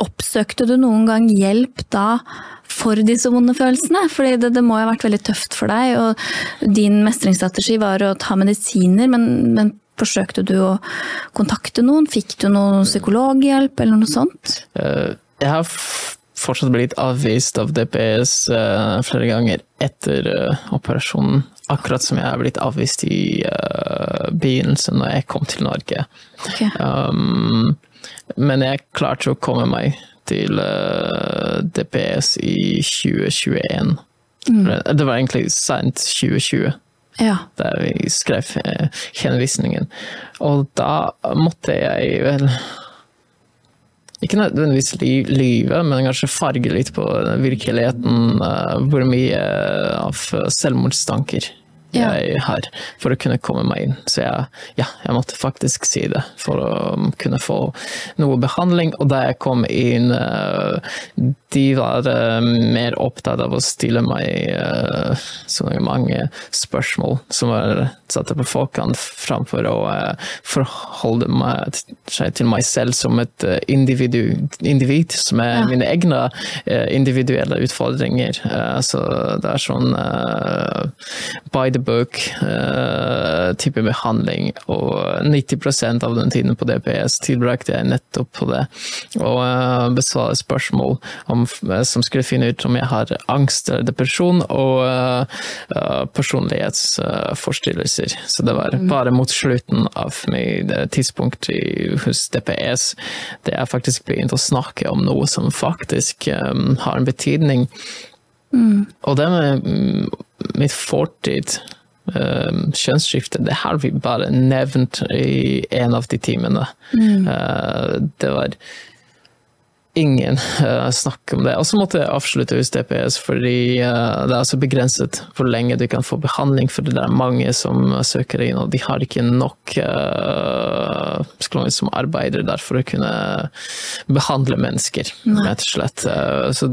Oppsøkte du noen gang hjelp da for disse vonde følelsene? Fordi det, det må jo ha vært veldig tøft for deg, og din mestringsstrategi var å ta medisiner, men, men forsøkte du å kontakte noen? Fikk du noe psykologhjelp eller noe sånt? Uh, jeg har fortsatt blitt avvist av DPS uh, flere ganger etter operasjonen. Akkurat som jeg er blitt avvist i begynnelsen når jeg kom til Norge. Okay. Um, men jeg klarte å komme meg til DPS i 2021. Mm. Det var egentlig sent 2020 Ja. der vi skrev henvisningen. Og da måtte jeg vel ikke nødvendigvis lyve, men kanskje farge litt på virkeligheten. Hvor mye av selvmordstanker Ja. jeg har, for å kunne komme meg inn. Så jeg, ja, jeg måtte faktisk si det for å kunne få noe behandling. Og da jeg kom inn, de var mer opptatt av å stille meg så mange spørsmål som var satt på forkant, framfor å forholde meg, seg til meg selv som et individu, individ, som er Ja. mine egne individuelle utfordringer. Så det er sånn by the book-type behandling, og 90% av den tiden på DPS tilbrakte jeg nettopp på det. Og besvare spørsmål om, som skulle finne ut om jeg har angst eller depresjon, og personlighetsforstyrrelser. Så det var bare mot slutten av mitt tidspunkt i, hos DPS det jeg faktisk begynte å snakke om noe som faktisk um, har en betydning. Mm. Og det med mitt fortid, um, kjønnsskifte, det har vi bare nevnt i en av de timene. Mm. Uh, det var ingen uh, snakk om det. Og så måtte jeg avslutte hos DPS, fordi uh, det er så begrenset hvor lenge du kan få behandling, for det er mange som søker inn, og de har ikke nok uh, som arbeider der for å kunne behandle mennesker, rett og slett. Så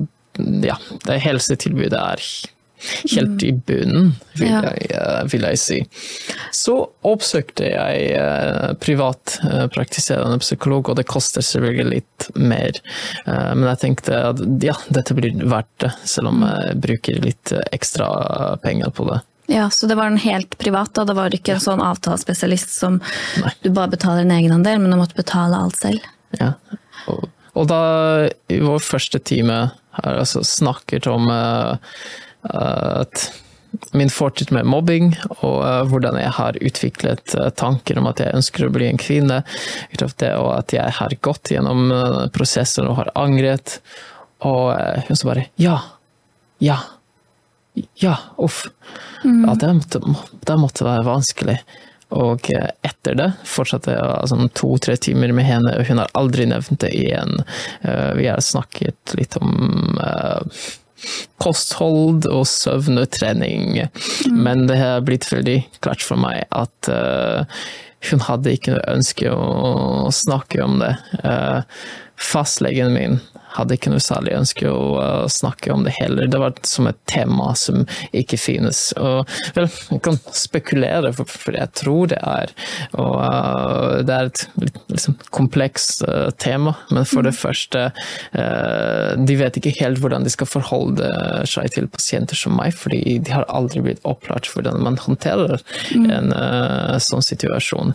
ja, det helsetilbudet er helt i bunnen, vil, Ja. jeg, eh, vil jeg si. Så oppsøkte jeg privatpraktiserende privat eh, psykolog, og det koster selvfølgelig litt mer. Eh, Men jeg tenkte at ja, dette blir verdt det, selv om jeg bruker litt eh, ekstra penger på det. Ja, Så det var den helt privat, da? Det var ikke en sånn avtalespesialist som Nei. du bare betaler en egenandel, men du måtte betale alt selv? Ja. Og, og da, i vår første time, her altså snakket om eh, at min fortid med mobbing, og eh, hvordan jeg har utviklet eh, tanker om at jeg ønsker å bli en kvinne, det, og at jeg har gått gjennom prosessen og har angret. Og eh, hun så bare Ja! Ja! Ja! Uff. Ja, det måtte, det måtte være vanskelig. Og eh, etter det fortsatte jeg altså, to-tre timer med henne, og hun har aldri nevnt det igjen. Eh, Vi har snakket litt om eh, kosthold og søvn og trening, men det har blitt veldig klart for meg at uh, hun hadde ikke noe ønske å snakke om det. Uh, Fastlegen min hadde ikke noe særlig ønske å uh, snakke om det heller. Det var som et tema som ikke finnes. Og, vel, jeg kan spekulere, for, for jeg tror det er. Og, uh, det er et litt liksom, komplekst uh, tema, men for det første uh, De vet ikke helt hvordan de skal forholde seg til pasienter som meg, fordi de har aldri blitt opplært hvordan man håndterer en uh, sånn situasjon.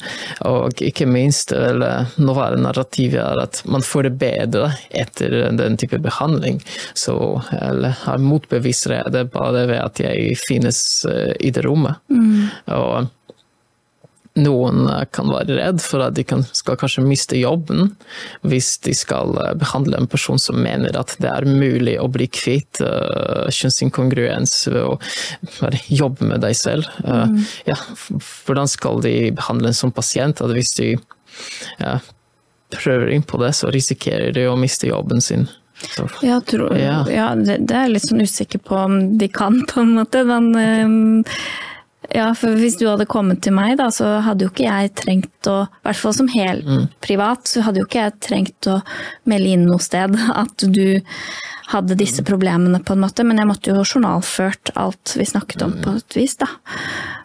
Og ikke minst, vel, nåværende narrativet er at man får det bedre etter den type behandling. Så eller, har motbeviser jeg det bare ved at jeg finnes eh, i det rommet. Og noen eh, kan være redd for at de kan, skal kanskje miste jobben hvis de skal eh, behandle en person som mener at det er mulig å bli kvitt uh, kjønnsinkongruens ved å bare jobbe med deg selv. Uh, ja, hvordan skal de behandle en sånn pasient? Hvis de ja, prøver inn på det, så risikerer de å miste jobben sin. Så, Ja, tror, ja. Ja. det, det er jeg litt sånn usikker på om de kan, på en måte. Men ehm, ja, for hvis du hadde kommet til meg, da, så hadde jo ikke jeg trengt å I hvert fall som helt privat, så hadde jo ikke jeg trengt å melde inn noe sted at du hadde disse problemene, på en måte. Men jeg måtte jo ha journalført alt vi snakket om, på et vis, da.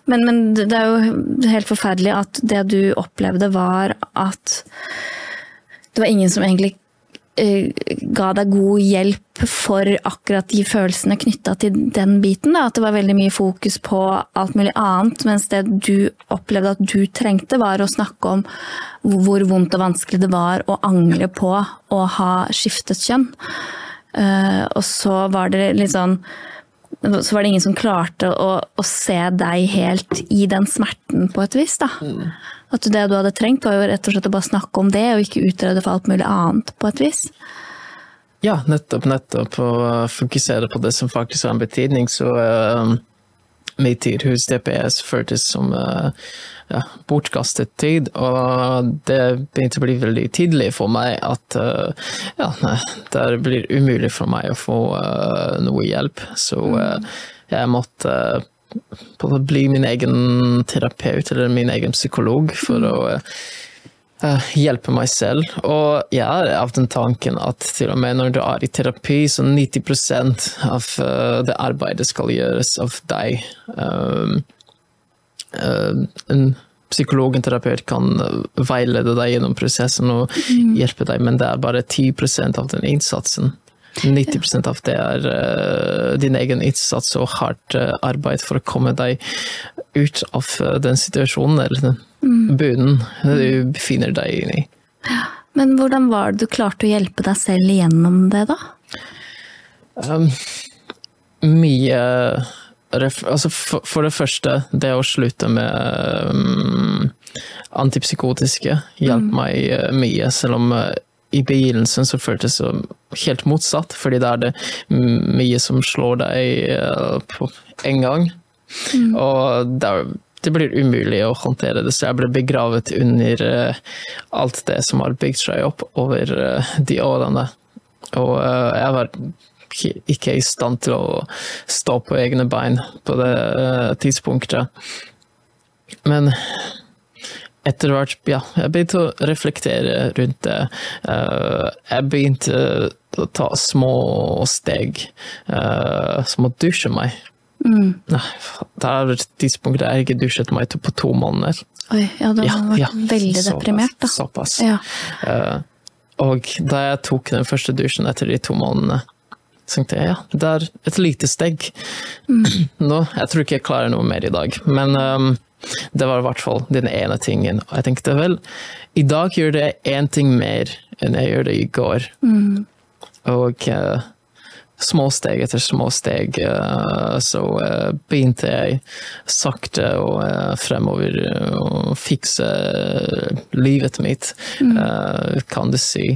Men, men det er jo helt forferdelig at det du opplevde, var at det var ingen som egentlig eh, ga deg god hjelp for akkurat de følelsene knytta til den biten. Da. At det var veldig mye fokus på alt mulig annet, mens det du opplevde at du trengte, var å snakke om hvor vondt og vanskelig det var å angre på å ha skiftet kjønn. Eh, og så var det litt sånn så var det ingen som klarte å, å se deg helt i den smerten på et vis. da. At det du hadde trengt, var jo rett og slett å bare snakke om det, og ikke utrede for alt mulig annet på et vis. Ja, nettopp, nettopp. Å uh, fokusere på det som faktisk har en betydning. Så uh, min tid hos DPS føltes som uh, ja, bortkastet tid, og det begynte å bli veldig tydelig for meg at uh, ja, nei, det blir umulig for meg å få uh, noe hjelp. Så uh, jeg måtte bli min egen terapeut eller min egen psykolog for å uh, eh, hjelpe meg selv. Og jeg er av den tanken at til og med når du er i terapi, så 90% av eh, det arbeidet skal gjøres av deg. Um, eh, en psykolog, en terapeut, kan veilede deg gjennom prosessen og hjelpe deg, men det er bare 10% av den innsatsen. 90% av det er uh, din egen innsats og hardt uh, arbeid for å komme deg ut av uh, den situasjonen eller den bunnen du befinner deg i. Men hvordan var det du klarte å hjelpe deg selv gjennom det, da? Um, mye altså for, for det første, det å slutte med um, antipsykotiske hjalp meg uh, mye, selv om i begynnelsen så føltes det helt motsatt, fordi da er det mm, mye som slår deg uh, på en gang. Og det, det blir umulig å håndtere det, så jeg ble begravet under uh, alt det som har bygd seg opp over uh, de årene. Og jeg var ikke- i stand til å stå på egne bein på det tidspunktet. Men etter hvert, ja, jeg begynte å reflektere rundt det. Uh, jeg begynte å ta små steg, uh, som å dusje meg. Mm. Nei, det er et tidspunkt der jeg ikke dusjet meg på to måneder. Oi, ja, du har vært veldig såpass, deprimert, da. Såpass. Ja. Og da jeg tok den første dusjen etter de to månedene, så tenkte jeg ja, det er et lite steg. Mm. Nå, jeg tror ikke jeg klarer noe mer i dag, men um, det var i hvert fall den ene tingen. Og jeg tenkte vel, i dag gjør det én ting mer enn jeg gjør det i går. Mm. Og uh, små steg etter små steg uh, så uh, begynte jeg sakte og fremover å fikse livet mitt, kan du si.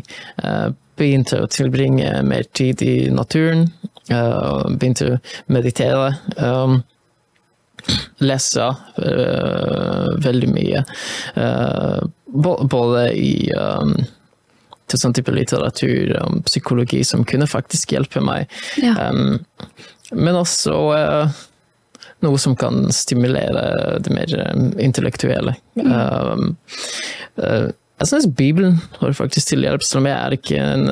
begynte å tilbringe mer tid i naturen. begynte å meditere. Um, lese uh, veldig mye. Uh, både i um, til sånn type litteratur om psykologi som kunne faktisk hjelpe meg. Ja. Um, men også uh, noe som kan stimulere det mer intellektuelle. Um, jeg syns Bibelen har faktisk til hjelp, selv om jeg er ikke en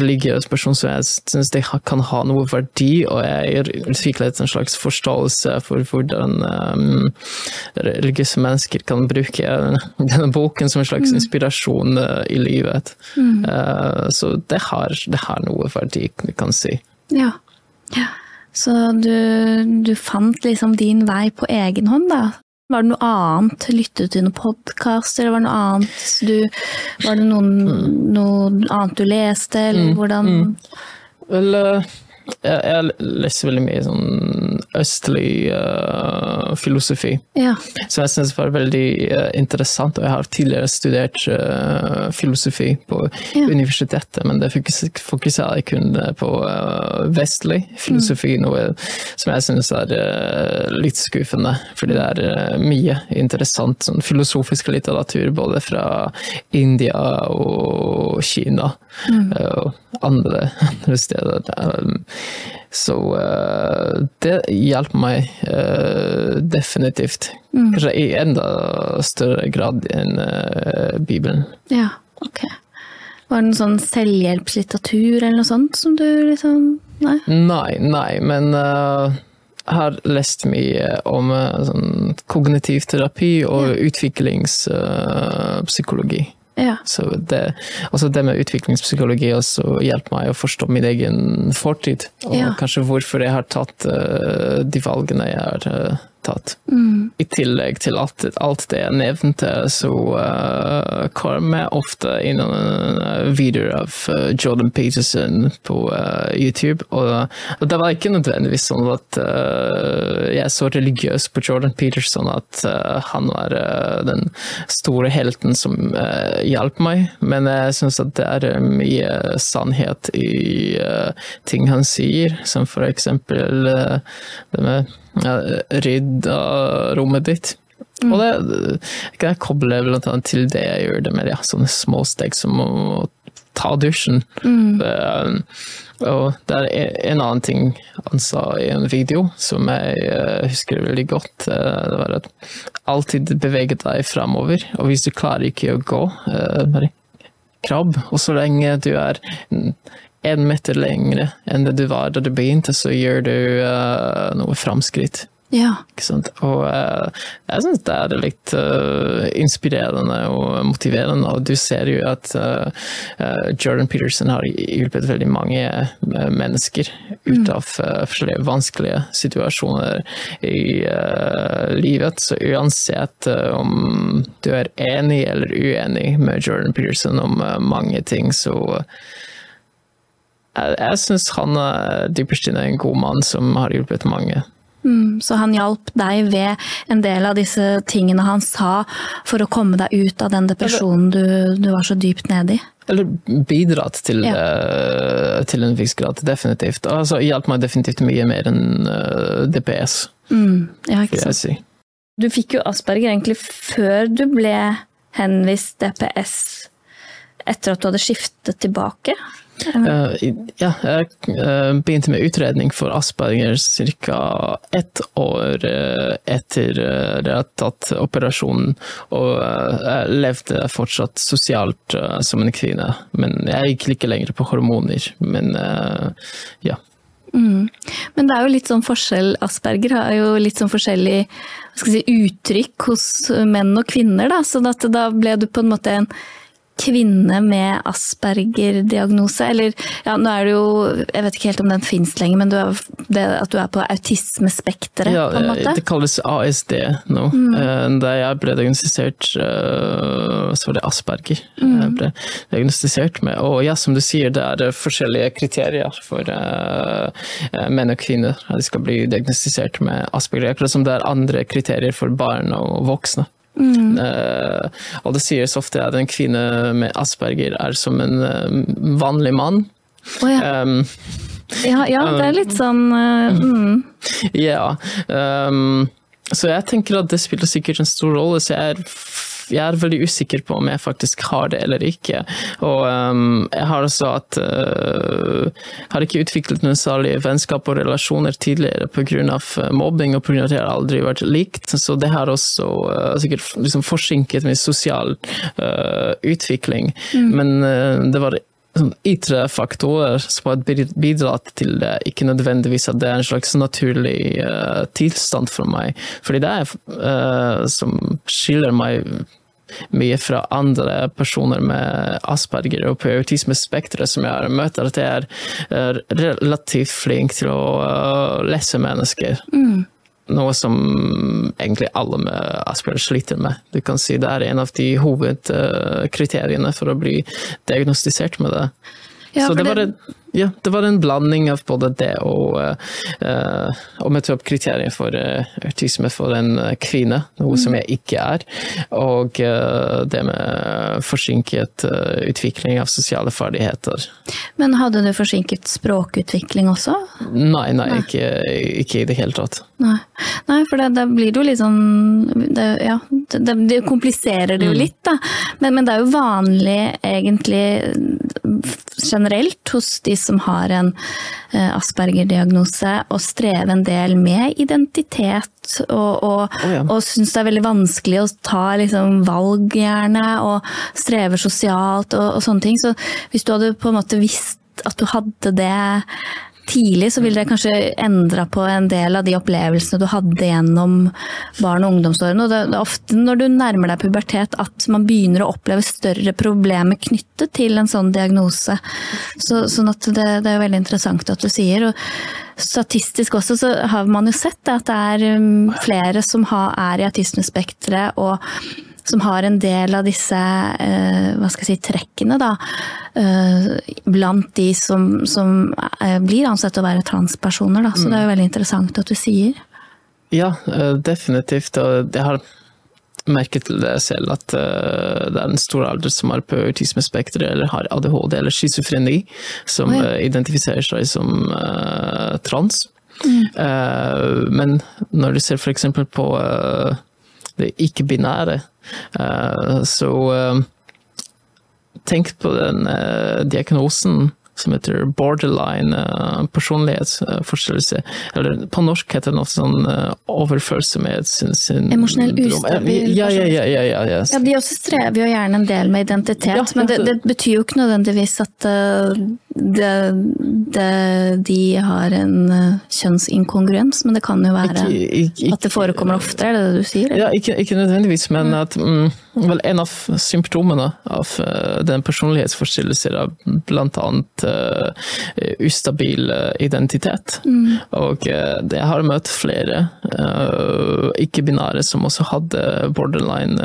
religiøs person, så jeg syns det kan ha noe verdi, og jeg utviklet en slags forståelse for hvordan um, religiøse mennesker kan bruke denne boken som en slags inspirasjon uh, i livet. Mm. Uh, så det har, det har, noe verdi, kan du si. Ja. ja. Så du, du fant liksom din vei på egen hånd, da? Var det noe annet? Lyttet du til noen podkaster? Var det noe annet du Var det noen, noe annet du leste, eller hvordan Mm. Vel, uh, jeg, jeg, leser veldig mye sånn østlig uh, filosofi. Ja. Som jeg syns var veldig uh, interessant. Og jeg har tidligere studert uh, filosofi på Ja. universitetet, men det fokus- fokuserer jeg kun på vestlig filosofi, noe som jeg syns er litt skuffende. Fordi det er mye interessant sånn filosofisk litteratur både fra India og Kina og andre, andre steder. der. så uh, det hjelper meg uh, definitivt. Kanskje i enda større grad enn uh, Bibelen. ja. Ok. Var det noen sånn selvhjelpslitteratur eller noe sånt som du liksom Nei? Nei, nei, men har lest mye om sånn kognitiv terapi og utviklingspsykologi. Ja. Så det, altså det med utviklingspsykologi også hjelper meg å forstå min egen fortid, og Ja. kanskje hvorfor jeg har tatt uh, de valgene jeg har uh, tatt. Mm. I tillegg til alt, alt det jeg nevnte, så uh, kommer jeg ofte innom uh, videoer av uh, Jordan Peterson på uh, YouTube, og, og det var ikke nødvendigvis sånn at uh, jeg er så religiøs på Jordan Peterson at han var den store helten som hjalp meg, men jeg syns at det er mye sannhet i ting han sier, som for eksempel det med ja, rydd av rommet ditt. Og det kan jeg kobler blant annet til det jeg gjør det med ja, sånne små steg som å ta dusjen. Um, og det er en- en annen ting han sa i en video som jeg eh, husker veldig godt. eh, det var at alltid bevege deg framover, og hvis du klarer ikke å gå, eh, bare krabb. Og så lenge du er én meter lengre enn det du var da du begynte, så gjør du uh, noe framskritt. Ja. Og uh, jeg syns det er litt uh, inspirerende og motiverende, og du ser jo at uh, eh, Jordan Peterson har hjulpet veldig mange eh, mennesker ut av eh, forskjellige vanskelige situasjoner i eh, livet. Så uansett eh, om du er enig eller uenig med Jordan Peterson om eh, mange ting, så jeg, jeg syns han er dypest inne en god mann som har hjulpet mange. Mm, så han hjalp deg ved en del av disse tingene han sa for å komme deg ut av den depresjonen du, du var så dypt nede i? Eller bidratt til, Ja. uh, til en viss grad, definitivt. Altså, hjalp meg definitivt mye mer enn uh, DPS, Mm, ja, ikke vil sant. jeg si. Du fikk jo Asperger egentlig før du ble henvist DPS. etter at du hadde skiftet tilbake? Uh, ja, jeg uh, begynte med utredning for Asperger ca. ett år uh, etter operasjonen. Og jeg levde fortsatt sosialt som en kvinne, men jeg gikk ikke lenger på hormoner. Men ja. Mm. Men det er jo litt sånn forskjell, Asperger har jo litt sånn forskjellig si, uttrykk hos menn og kvinner, da. Så da ble du på en måte en kvinne med Asperger-diagnose, eller ja, nå er det jo Jeg vet ikke helt om den fins lenger, men du er, det, at du er på autismespekteret, ja, på en måte? Det kalles ASD nå. Mm. Eh, da jeg ble diagnostisert, eh, så var det Asperger mm. jeg ble diagnostisert med. Og ja, som du sier, det er forskjellige kriterier for menn og kvinner. De skal bli diagnostisert med Asperger, akkurat som det er andre kriterier for barn og voksne. Mm. Uh, og det sies ofte at en kvinne med asperger er som en uh, vanlig mann. Oh, ja. Um, ja, ja, det er litt sånn uh, mm. Ja. Um, så jeg tenker at det spiller sikkert en stor rolle. Så jeg er jeg er veldig usikker på om jeg faktisk har det eller ikke. Og um, jeg har også at uh, har ikke utviklet noen særlige vennskap og relasjoner tidligere pga. Uh, mobbing og pga. at jeg har aldri vært likt. Så det har også uh, sikkert liksom forsinket min sosial uh, utvikling. Mm. Men uh, det var ytre faktorer som har bidratt til det, ikke nødvendigvis at det er en slags naturlig uh, tilstand for meg. Fordi det er uh, som skiller meg mye fra andre personer med Asperger og på autismespekteret som jeg har møtt, at jeg er relativt flink til å uh, lese mennesker. Mm. Noe som egentlig alle med Asperger sliter med. Du kan si Det er en av de hovedkriteriene for å bli diagnostisert med det. Ja, Så det var, en, ja, det var, en, blanding av både det og uh, å møte opp kriterier for uh, autisme for en kvinne, noe mm. som jeg ikke er. Og uh, det med forsinket utvikling av sosiale ferdigheter. Men hadde du forsinket språkutvikling også? Nei, nei, nei. Ikke, ikke, i det hele tatt. Nei, nei for da blir det jo litt sånn det, Ja, det, det, kompliserer det jo mm. litt, da. Men, men det er jo vanlig egentlig generelt hos de som har en eh, Asperger-diagnose, og streve en del med identitet. Og, og, oh, ja. og syns det er veldig vanskelig å ta liksom, valg, gjerne, og strever sosialt og, og sånne ting. Så hvis du hadde på en måte visst at du hadde det tidlig, så ville det kanskje endra på en del av de opplevelsene du hadde gjennom barn- og ungdomsårene. Og det er ofte når du nærmer deg pubertet at man begynner å oppleve større problemer knyttet til en sånn diagnose. Så, sånn at det, det, er veldig interessant at du sier. og Statistisk også så har man jo sett at det er um, flere som er i autismespekteret og som har en del av disse eh, hva skal jeg si, trekkene, da, eh, blant de som, som eh, blir ansett å være transpersoner. Da. Så det er jo veldig interessant at du sier. Ja, definitivt. Og jeg har merket til det selv at det er en stor alder som er på autismespekteret eller har ADHD eller schizofreni, som oh, ja. identifiserer seg som trans. Mm. men når du ser f.eks. på det ikke-binære. Eh, så eh, tenk på den eh, diagnosen som heter borderline personlighetsforstyrrelse. Eller på norsk heter det noe sånn overfølsomhetssyndrom. Emosjonell ustabil ja, ja, ja, ja, ja, ja. ja, De også strever jo gjerne en del med identitet, ja, men det, det, betyr jo ikke nødvendigvis at det, det, de har en eh, kjønnsinkongruens, men det kan jo være ikke, ikke, at det forekommer oftere, er det det du sier? Eller? Ja, ikke, ikke, nødvendigvis, men at mm, vel, en av symptomene av uh, den personlighetsforstyrrelsen er annet uh, ustabil identitet. Mm. Og uh, jeg har møtt flere ikke-binære som også hadde borderline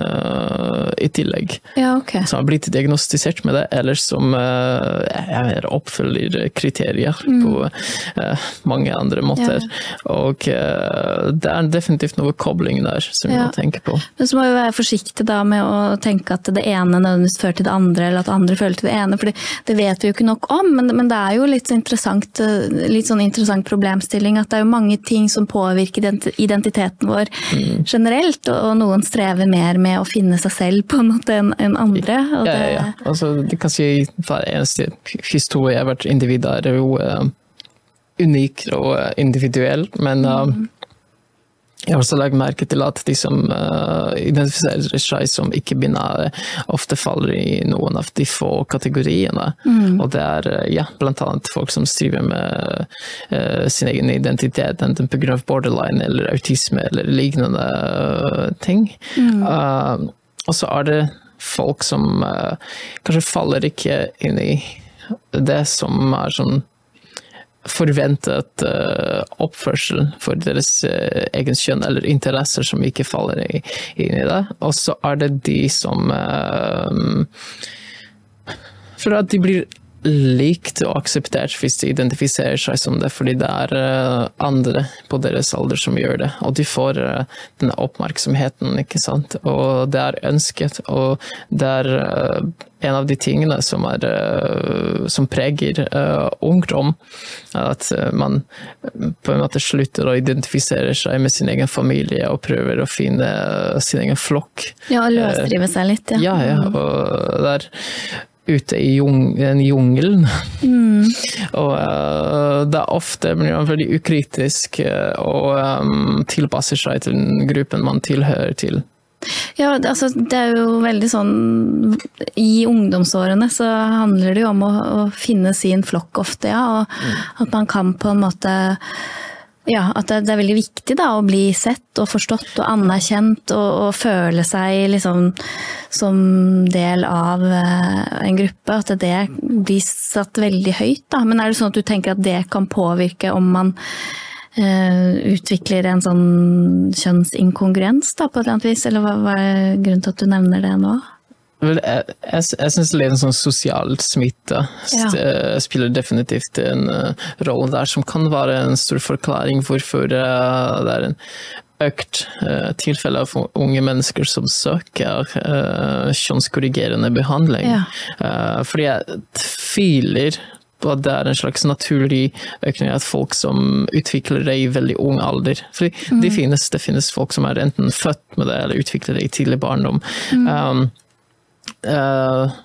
i tillegg. Ja, okay. Som har blitt diagnostisert med det, eller som jeg er oppfyller kriterier på eh, mange andre måter. Og eh, det er definitivt noe kobling der som Ja. må tenke på. Men så må vi være forsiktige da med å tenke at det ene nødvendigvis fører til det andre, eller at det andre fører til det ene, for det vet vi jo ikke nok om. Men, men det er jo litt, så interessant, eh, litt sånn interessant problemstilling at det er jo mange ting som påvirker identiteten vår Mm. generelt, og, og noen strever mer med å finne seg selv på en måte enn en andre. Ja, det, ja, ja. Altså, det kan si hver eneste historie, hvert individ er jo uh, unik og eh, individuell, men eh, jeg har også lagt merke til at de som uh, identifiserer seg som ikke-binære, ofte faller i noen av de få kategoriene. Og det er eh, ja, blant annet folk som striver med uh, sin egen identitet, enten pga. borderline eller autisme eller lignende uh, ting. Eh, og så er det folk som kanskje faller ikke inn i det som er sånn forventet uh, oppførsel for deres uh, egen kjønn, eller interesser som ikke faller i, inn i det. Og så er det de som uh, For at de blir likt og akseptert hvis de identifiserer seg som det, fordi det er eh, andre på deres alder som gjør det. Og de får eh, denne oppmerksomheten, ikke sant. Og det er ønsket. Og det er eh, en av de tingene som, er, som preger ungdom. At man på en måte slutter å identifisere seg med sin egen familie og prøver å finne sin egen flokk. ja, og løsrive seg litt, ja. Ja, ja. Og det er ute i jung, jungelen. og uh, det er ofte blir man veldig ukritisk eh, og um, tilpasser seg til den gruppen man tilhører til. Ja, altså, det er jo veldig sånn I ungdomsårene så handler det jo om å, å finne sin flokk ofte, ja. Og at man kan på en måte Ja, at det, er veldig viktig da å bli sett og forstått og anerkjent og, og føle seg liksom som del av eh, en gruppe. At det blir satt veldig høyt, da. Men er det sånn at du tenker at det kan påvirke om man eh, utvikler en sånn kjønnsinkongruens da, på et eller annet vis, eller hva, hva er grunnen til at du nevner det nå? Jeg, jeg, jeg syns litt sånn sosial smitte Ja. eh, spiller definitivt en uh, rolle der, som kan være en stor forklaring hvorfor uh, det er en økt uh, tilfelle av unge mennesker som søker kjønnskorrigerende behandling. Ja. Fordi jeg tviler på at det er en slags naturlig økning av folk som utvikler det i veldig ung alder. Fordi det, finnes, det finnes folk som er enten født med det, eller utvikler det i tidlig barndom. Um, eh,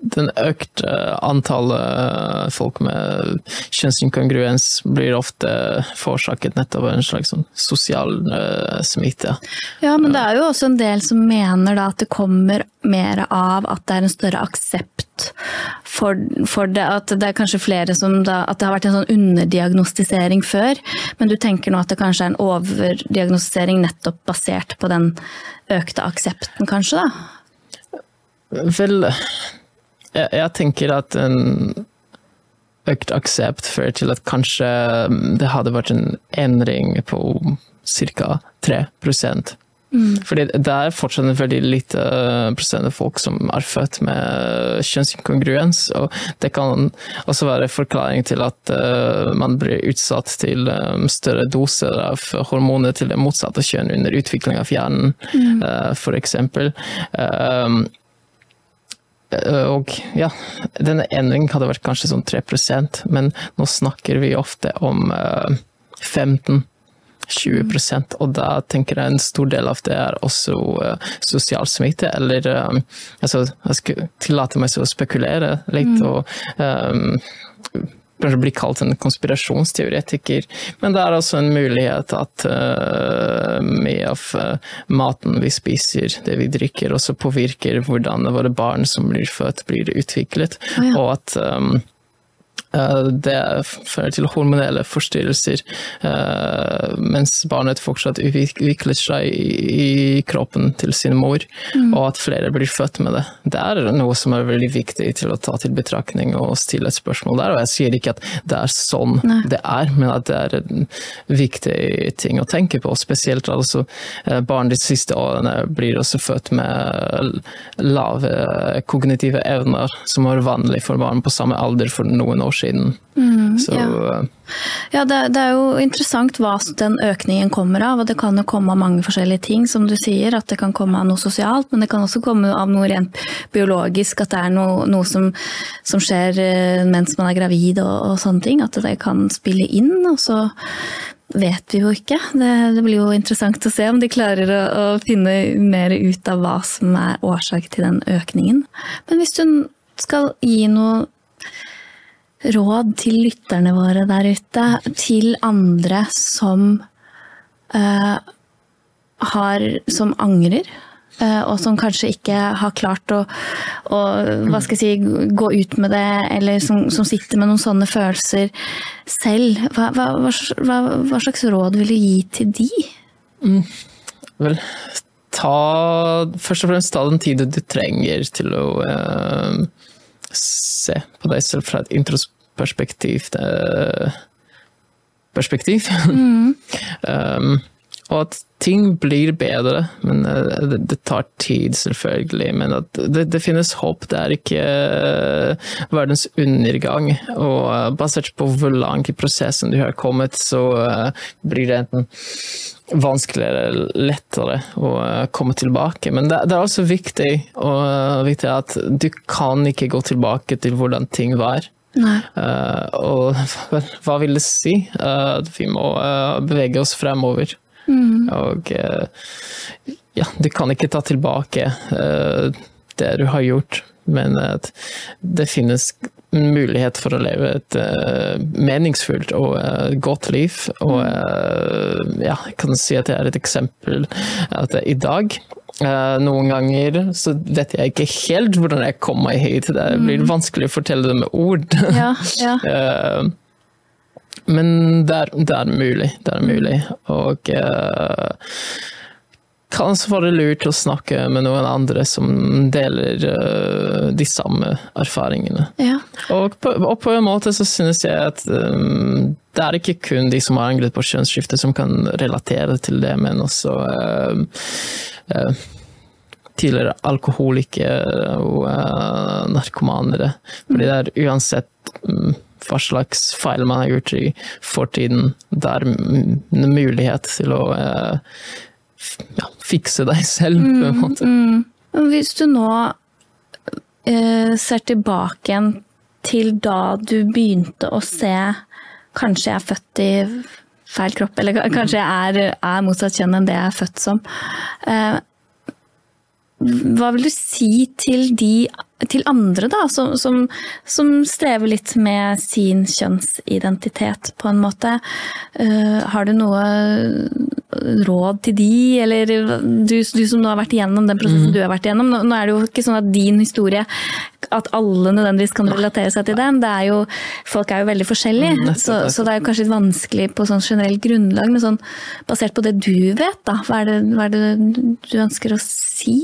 den økte antallet eh, folk med kjønnsinkongruens blir ofte forårsaket nettopp av en slags sånn sosial eh, smitte. Ja, men det er jo også en del som mener da at det kommer mer av at det er en større aksept for, for det. At det er kanskje flere som da At det har vært en sånn underdiagnostisering før, men du tenker nå at det kanskje er en overdiagnostisering nettopp basert på den økte aksepten, kanskje, da? Vel, jeg, jeg tenker at en økt aksept fører til at kanskje det hadde vært en endring på ca. 3% Fordi det er fortsatt en veldig lite prosent av folk som er født med kjønnsinkongruens, og det kan også være forklaring til at uh, man blir utsatt til um, større doser av hormoner til det motsatte kjønn under utvikling av hjernen, mm. Um, Eh, Og ja, denne endringen hadde vært kanskje sånn 3% men nå snakker vi ofte om eh, 15-20 og da tenker jeg en stor del av det er også eh, sosial smitte, eller eh, altså, jeg skal tillate meg å spekulere litt og eh, kanskje blir kalt en konspirasjonsteoretiker, men det er også en mulighet at uh, mye av uh, maten vi spiser, det vi drikker, også påvirker hvordan våre barn som blir født, blir utviklet, ja. og at um, Eh, det fører til hormonelle forstyrrelser, eh, mens barnet fortsatt utvikler seg i kroppen til sin mor, mm. og at flere blir født med det. Det er noe som er veldig viktig til å ta til betraktning og stille et spørsmål der. Og jeg sier ikke at det er sånn Nei. det er, men at det er en viktig ting å tenke på. Spesielt altså eh, barn de siste årene blir også født med lave kognitive evner, som var vanlig for barn på samme alder for noen år siden. Mm, Så, ja, ja det, det, er jo interessant hva den økningen kommer av. og Det kan jo komme av mange forskjellige ting, som du sier. At det kan komme av noe sosialt, men det kan også komme av noe rent biologisk. At det er noe, noe som, som, skjer eh, mens man er gravid og, og, sånne ting. At det kan spille inn. og så vet vi jo ikke. Det, det, blir jo interessant å se om de klarer å, å, finne mer ut av hva som er årsak til den økningen. Men hvis du skal gi noe råd til lytterne våre der ute, til andre som uh, har Som angrer? Uh, og som kanskje ikke har klart å, å si, gå ut med det, eller som, som sitter med noen sånne følelser selv. Hva, hva, hva, hva slags råd vil du gi til de? Mm. Vel, ta Først og fremst ta den tiden du trenger til å uh, se på deg selv fra et introspektivt uh, perspektiv. Mm. um, og at ting blir bedre, men uh, det, det, tar tid, selvfølgelig. Men det, det finnes håp. Det er ikke uh, verdens undergang. Og basert på hvor langt i prosessen du har kommet, så blir det enten vanskeligere eller lettere å komme tilbake. Men det, det er også viktig, og, viktig at du kan ikke gå tilbake til hvordan ting var. Uh, og hva vil det si? Uh, vi må uh, bevege oss fremover. Mm. Og ja, du kan ikke ta tilbake det du har gjort, men det finnes mulighet for å leve et meningsfullt og godt liv. Og ja, jeg kan si at det er et eksempel at i dag Uh, noen ganger så vet jeg ikke helt hvordan jeg kom meg hit. Det blir mm. vanskelig å fortelle det med ord. Ja, ja. uh, men det er, det er, mulig. Det er mulig. Og uh, kanskje var det lurt å snakke med noen andre som deler de samme erfaringene. Ja. Og, på, og, på, en måte så synes jeg at um, det er ikke kun de som har angret på kjønnsskifte som kan relatere til det, men også Eh, tidligere alkoholikere og uh, narkomanere. Fordi det er uansett um, hva slags feil man har gjort i fortiden, det er en mulighet til å uh, ja, fikse deg selv, på en mm, måte. Mm, mm. Hvis du nå uh, ser tilbake igjen til da du begynte å se Kanskje jeg er født i feil kropp, eller kanskje jeg er, er motsatt kjønn enn det jeg er født som. Eh, hva vil du si til, de, til andre da, som, som, som, strever litt med sin kjønnsidentitet, på en måte? Uh, har du noe råd til de, eller du, du, som nå har vært igjennom den prosessen mm. du har vært igjennom. Nå, nå, er det jo ikke sånn at din historie, at alle nødvendigvis kan relatere seg til den. Det er jo, folk er jo veldig forskjellige, mm, så, så, det er jo kanskje litt vanskelig på sånn generelt grunnlag. Men sånn, basert på det du vet, da, hva er det, hva er det du ønsker å si?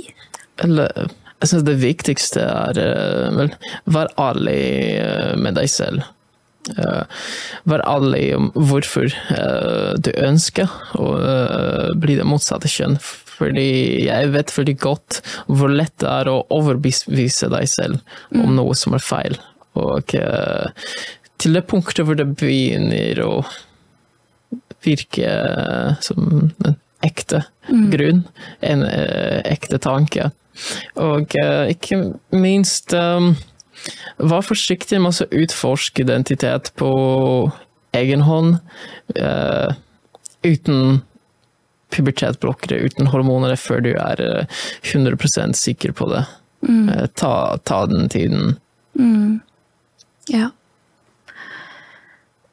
Eller jeg syns det viktigste er eh, vel vær ærlig eh, med deg selv. Uh, vær ærlig om hvorfor du ønsker å bli det motsatte kjønn. Fordi jeg vet veldig godt hvor lett det er å overbevise deg selv om mm. noe som er feil. Og til det punktet hvor det begynner å virke som en ekte mm. grunn, en ekte tanke, og uh, ikke minst um, Vær forsiktig med å utforske identitet på egen hånd. Uh, uten pubertetblokkere, uten hormoner, før du er 100% sikker på det. Mm. Uh, ta, ta, den tiden. Mm. Ja.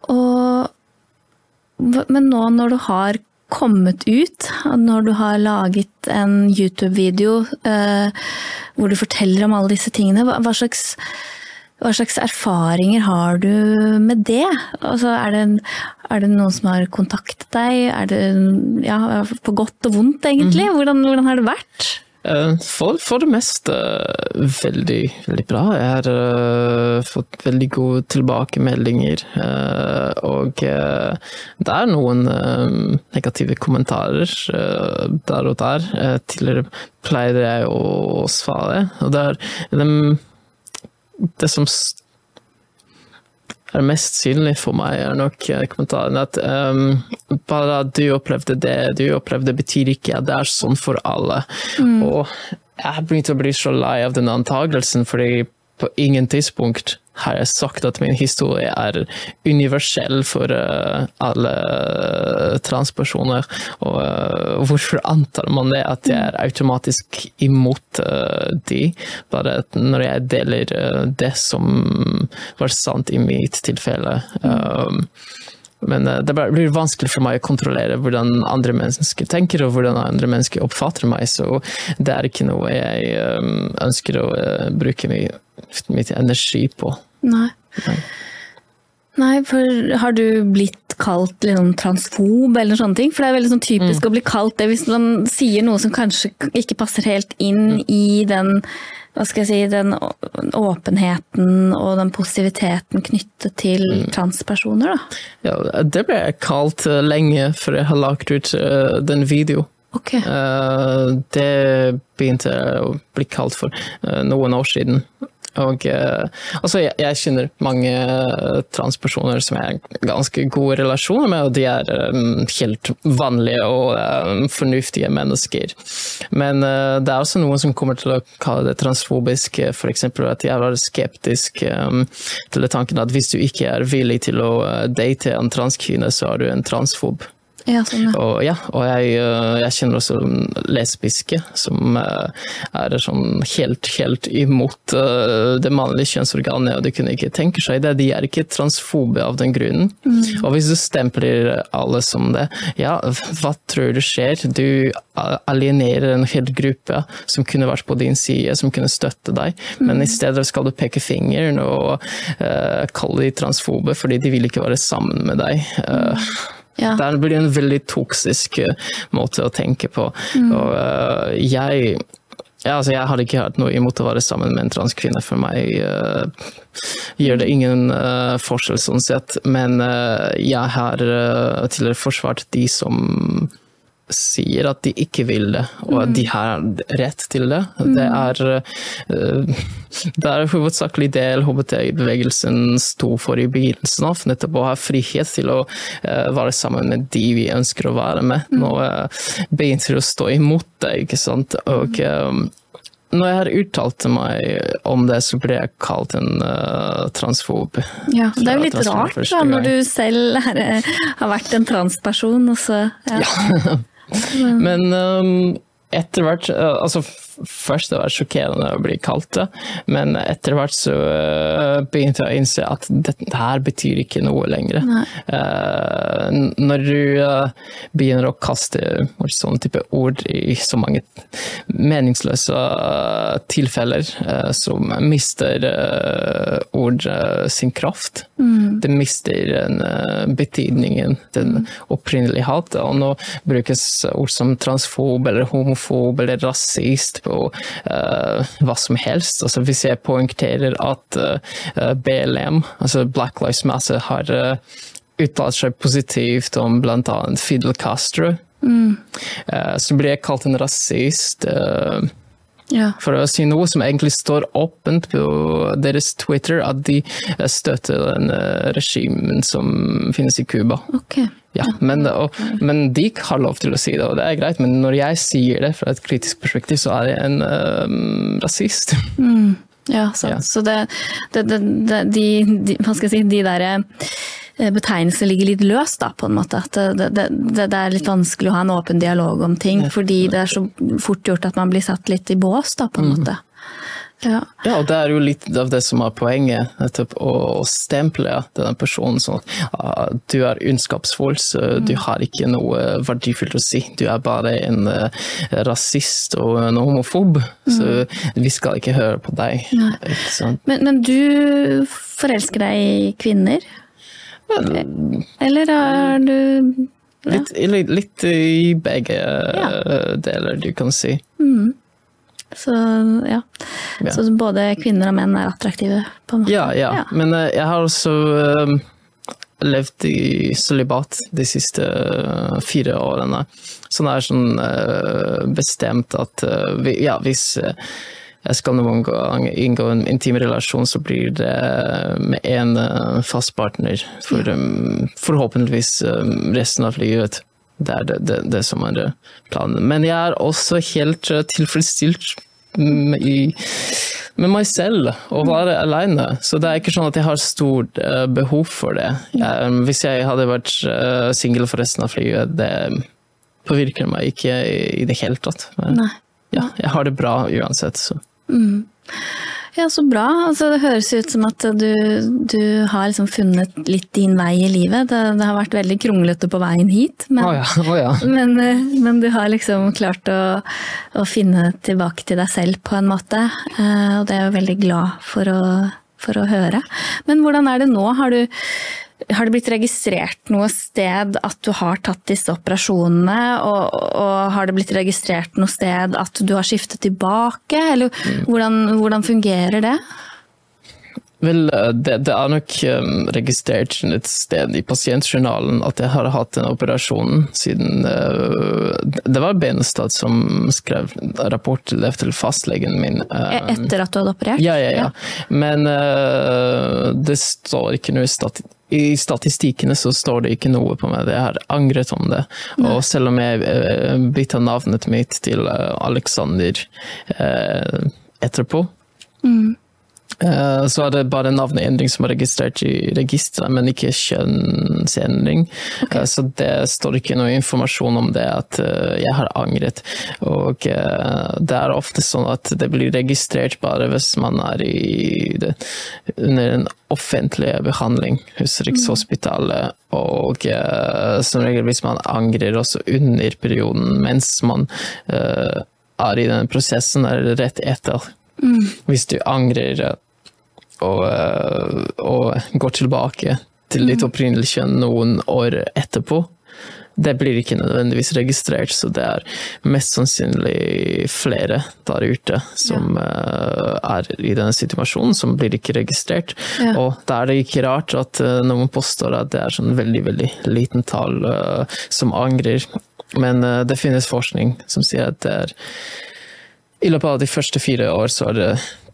Og Men nå når du har kommet ut, når du har laget en YouTube-video eh, hvor du forteller om alle disse tingene, hva, hva, slags Hva slags erfaringer har du med det? Altså, er, det er det noen som har kontaktet deg? Er det ja, på godt og vondt, egentlig? Mhm. Hvordan, hvordan har det vært? Eh, For, for det meste veldig, veldig bra. Jeg har uh, fått veldig gode tilbakemeldinger. Uh, og uh, det er noen eh, negative kommentarer eh, der og der. Eh, tidligere pleide jeg å svare. Og det er dem- det som er mest synlig for meg, er nok eh, kommentaren at um, bare at du opplevde det du opplevde, betyr ikke at det er sånn for alle. Og jeg begynte å bli så lei av den antagelsen, fordi på ingen tidspunkt har jeg sagt at min historie er universell for uh, alle transpersoner. Og uh, hvorfor antar man det, at jeg er automatisk imot uh, de? Bare når jeg deler det som var sant i mitt tilfelle. Um, men det blir vanskelig for meg å kontrollere hvordan andre mennesker tenker og hvordan andre mennesker oppfatter meg, så det er ikke noe jeg ønsker å bruke mye, mitt energi på. Nei. Nei, for har du blitt kalt liksom transfob eller sånne ting? For det er veldig sånn typisk å bli kalt det hvis man sier noe som kanskje ikke passer helt inn i den si, den åpenheten og den positiviteten knyttet til transpersoner, da. Ja, det ble jeg kalt eh, lenge før jeg har lagt ut eh, den videoen. Ok. Eh, det begynte jeg å bli kalt for noen år siden. Og altså, jeg, jeg kjenner mange eh, transpersoner som jeg har ganske gode relasjoner med, og de er um, helt vanlige og um, fornuftige mennesker. Men uh, det er også noen som kommer til å kalle det transfobisk, f.eks. at jeg var skeptisk um, til tanken at hvis du ikke er villig til å date en transkvinne, så er du en transfob. Ja, sånn, ja. Og, ja, og jeg, øh, jeg kjenner også lesbiske som øh, er sånn helt, helt imot øh, det mannlige kjønnsorganet, og de kunne ikke tenke seg det. De er ikke transfobe av den grunnen. Og hvis du stempler alle som det, ja, hva tror du skjer? Du alienerer en hel gruppe som kunne vært på din side, som kunne støtte deg, men i stedet skal du peke fingeren og uh, kalle de transfobe fordi de vil ikke være sammen med deg. Uh, Ja. det blir en veldig toksisk eh, måte å tenke på. Og uh, jeg ja, altså jeg hadde ikke hatt noe imot å være sammen med en transkvinne. For meg uh, gjør det ingen uh, forskjell sånn sett. Men uh, jeg har tidligere forsvart de som sier at de ikke vil det, og at de har rett til det. Det er, eh, det er hovedsakelig det LHBT-bevegelsen sto for i begynnelsen av, nettopp å ha frihet til å eh, være sammen med de vi ønsker å være med. Nå begynner begynte de å stå imot det, ikke sant. Og eh, når jeg har uttalt meg om det, så ble jeg kalt en uh, transfob. Ja, det er jo litt rart da, når du selv er, eh, har vært en transperson, og så ja. Men um, etter hvert uh, altså Først det var sjokkerende å bli kalt det, men etter hvert så uh, begynte jeg å innse at dette her betyr ikke noe lenger. Uh, når du uh, begynner å kaste sånne type ord i så mange meningsløse uh, tilfeller, så mister ord sin kraft. Det mister den betydningen den opprinnelig hadde. Og nå brukes ord som transfob eller homofob eller rasist på uh, hva som helst. Altså, hvis jeg poengterer at uh, BLM, altså Black Lives Matter, har uh, uttalt seg positivt om bl.a. Fidel Castro, eh, så blir jeg kalt en rasist. eh, Ja. for å si noe som egentlig står åpent på deres Twitter, at de eh, støtter den eh, regimen som finnes i Cuba. Okay. Ja, men, og, men de har lov til å si det, og det er greit, men når jeg sier det fra et kritisk perspektiv, så er jeg en um, rasist. Ja, sant. Ja. Så det, det, det, det de, de, hva skal jeg si, de der eh, betegnelsene ligger litt løst, da, på en måte. At det, det, det, er litt vanskelig å ha en åpen dialog om ting, fordi det er så fort gjort at man blir satt litt i bås, da, på en måte. Ja. Ja, og det er jo litt av det som er poenget, nettopp å, å stemple denne personen sånn at ah, du er unnskapsfull, så du har ikke noe verdifullt å si. Du er bare en eh, rasist og en homofob, så vi skal ikke høre på deg. Men, men du forelsker deg i kvinner? Eller er du ja. Litt, litt, i begge ja. deler, du kan si. Så ja. Så både kvinner og menn er attraktive, på en måte? Ja, ja. Men eh, jeg har også eh, levd i sølibat de siste eh, fire årene. Så det er sånn eh, bestemt at eh, ja, hvis eh, skal noen gang inngå en intim relasjon, så blir det med en eh, fast partner for um, forhåpentligvis resten av livet. Det er det, det, det som er eh, planen. Men jeg er også helt eh, tilfredsstilt med, i, med meg selv, å være alene. Så det er ikke sånn at jeg har stort eh, behov for det. Jeg, hvis jeg hadde vært uh, singel for resten av livet, det påvirker meg ikke i, i det hele tatt. Nei. Ja, jeg har det bra uansett. Så. Ja, så bra. Altså, det høres ut som at du, du har liksom funnet litt din vei i livet. Det, det har vært veldig kronglete på veien hit, men, oh ja, oh ja. men, eh, men du har liksom klart å, å finne tilbake til deg selv på en måte. Eh, Og det er jeg veldig glad for å, for å høre. Men hvordan er det nå? Har du har det blitt registrert noe sted at du har tatt disse operasjonene, og, og har det blitt registrert noe sted at du har skiftet tilbake, eller hvordan, hvordan fungerer det? Vel, eh, det, det er nok um, registrert et sted i pasientjournalen at jeg har hatt den operasjonen siden uh, Det var Benestad som skrev rapport til til fastlegen min. uh, Etter at du hadde operert? Ja, ja, ja. Men uh, det står ikke noe stati i statistikkene så står det ikke noe på meg, jeg har angret om det. Og selv om jeg bytta navnet mitt til Alexander etterpå, Eh, så er det bare navneendring som er registrert i registeret, men ikke kjønnsendring. Eh, Så det står ikke noe informasjon om det at eh, jeg har angret. Og eh, det er ofte sånn at det blir registrert bare hvis man er i det, under en offentlig behandling hos Rikshospitalet. Og eh, som regel hvis man angrer også under perioden mens man eh, er i den prosessen, eller rett etter. Hvis du angrer eh, og, eh, og går tilbake til ditt opprinnelige kjønn noen år etterpå, det blir ikke nødvendigvis registrert, så det er mest sannsynlig flere der ute som ja. er i denne situasjonen, som blir ikke registrert. Ja. Og da er det ikke rart at eh, noen påstår at det er sånn veldig, veldig liten tall eh, som angrer. Men eh, det finnes forskning som sier at det er i løpet av de første fire år så er det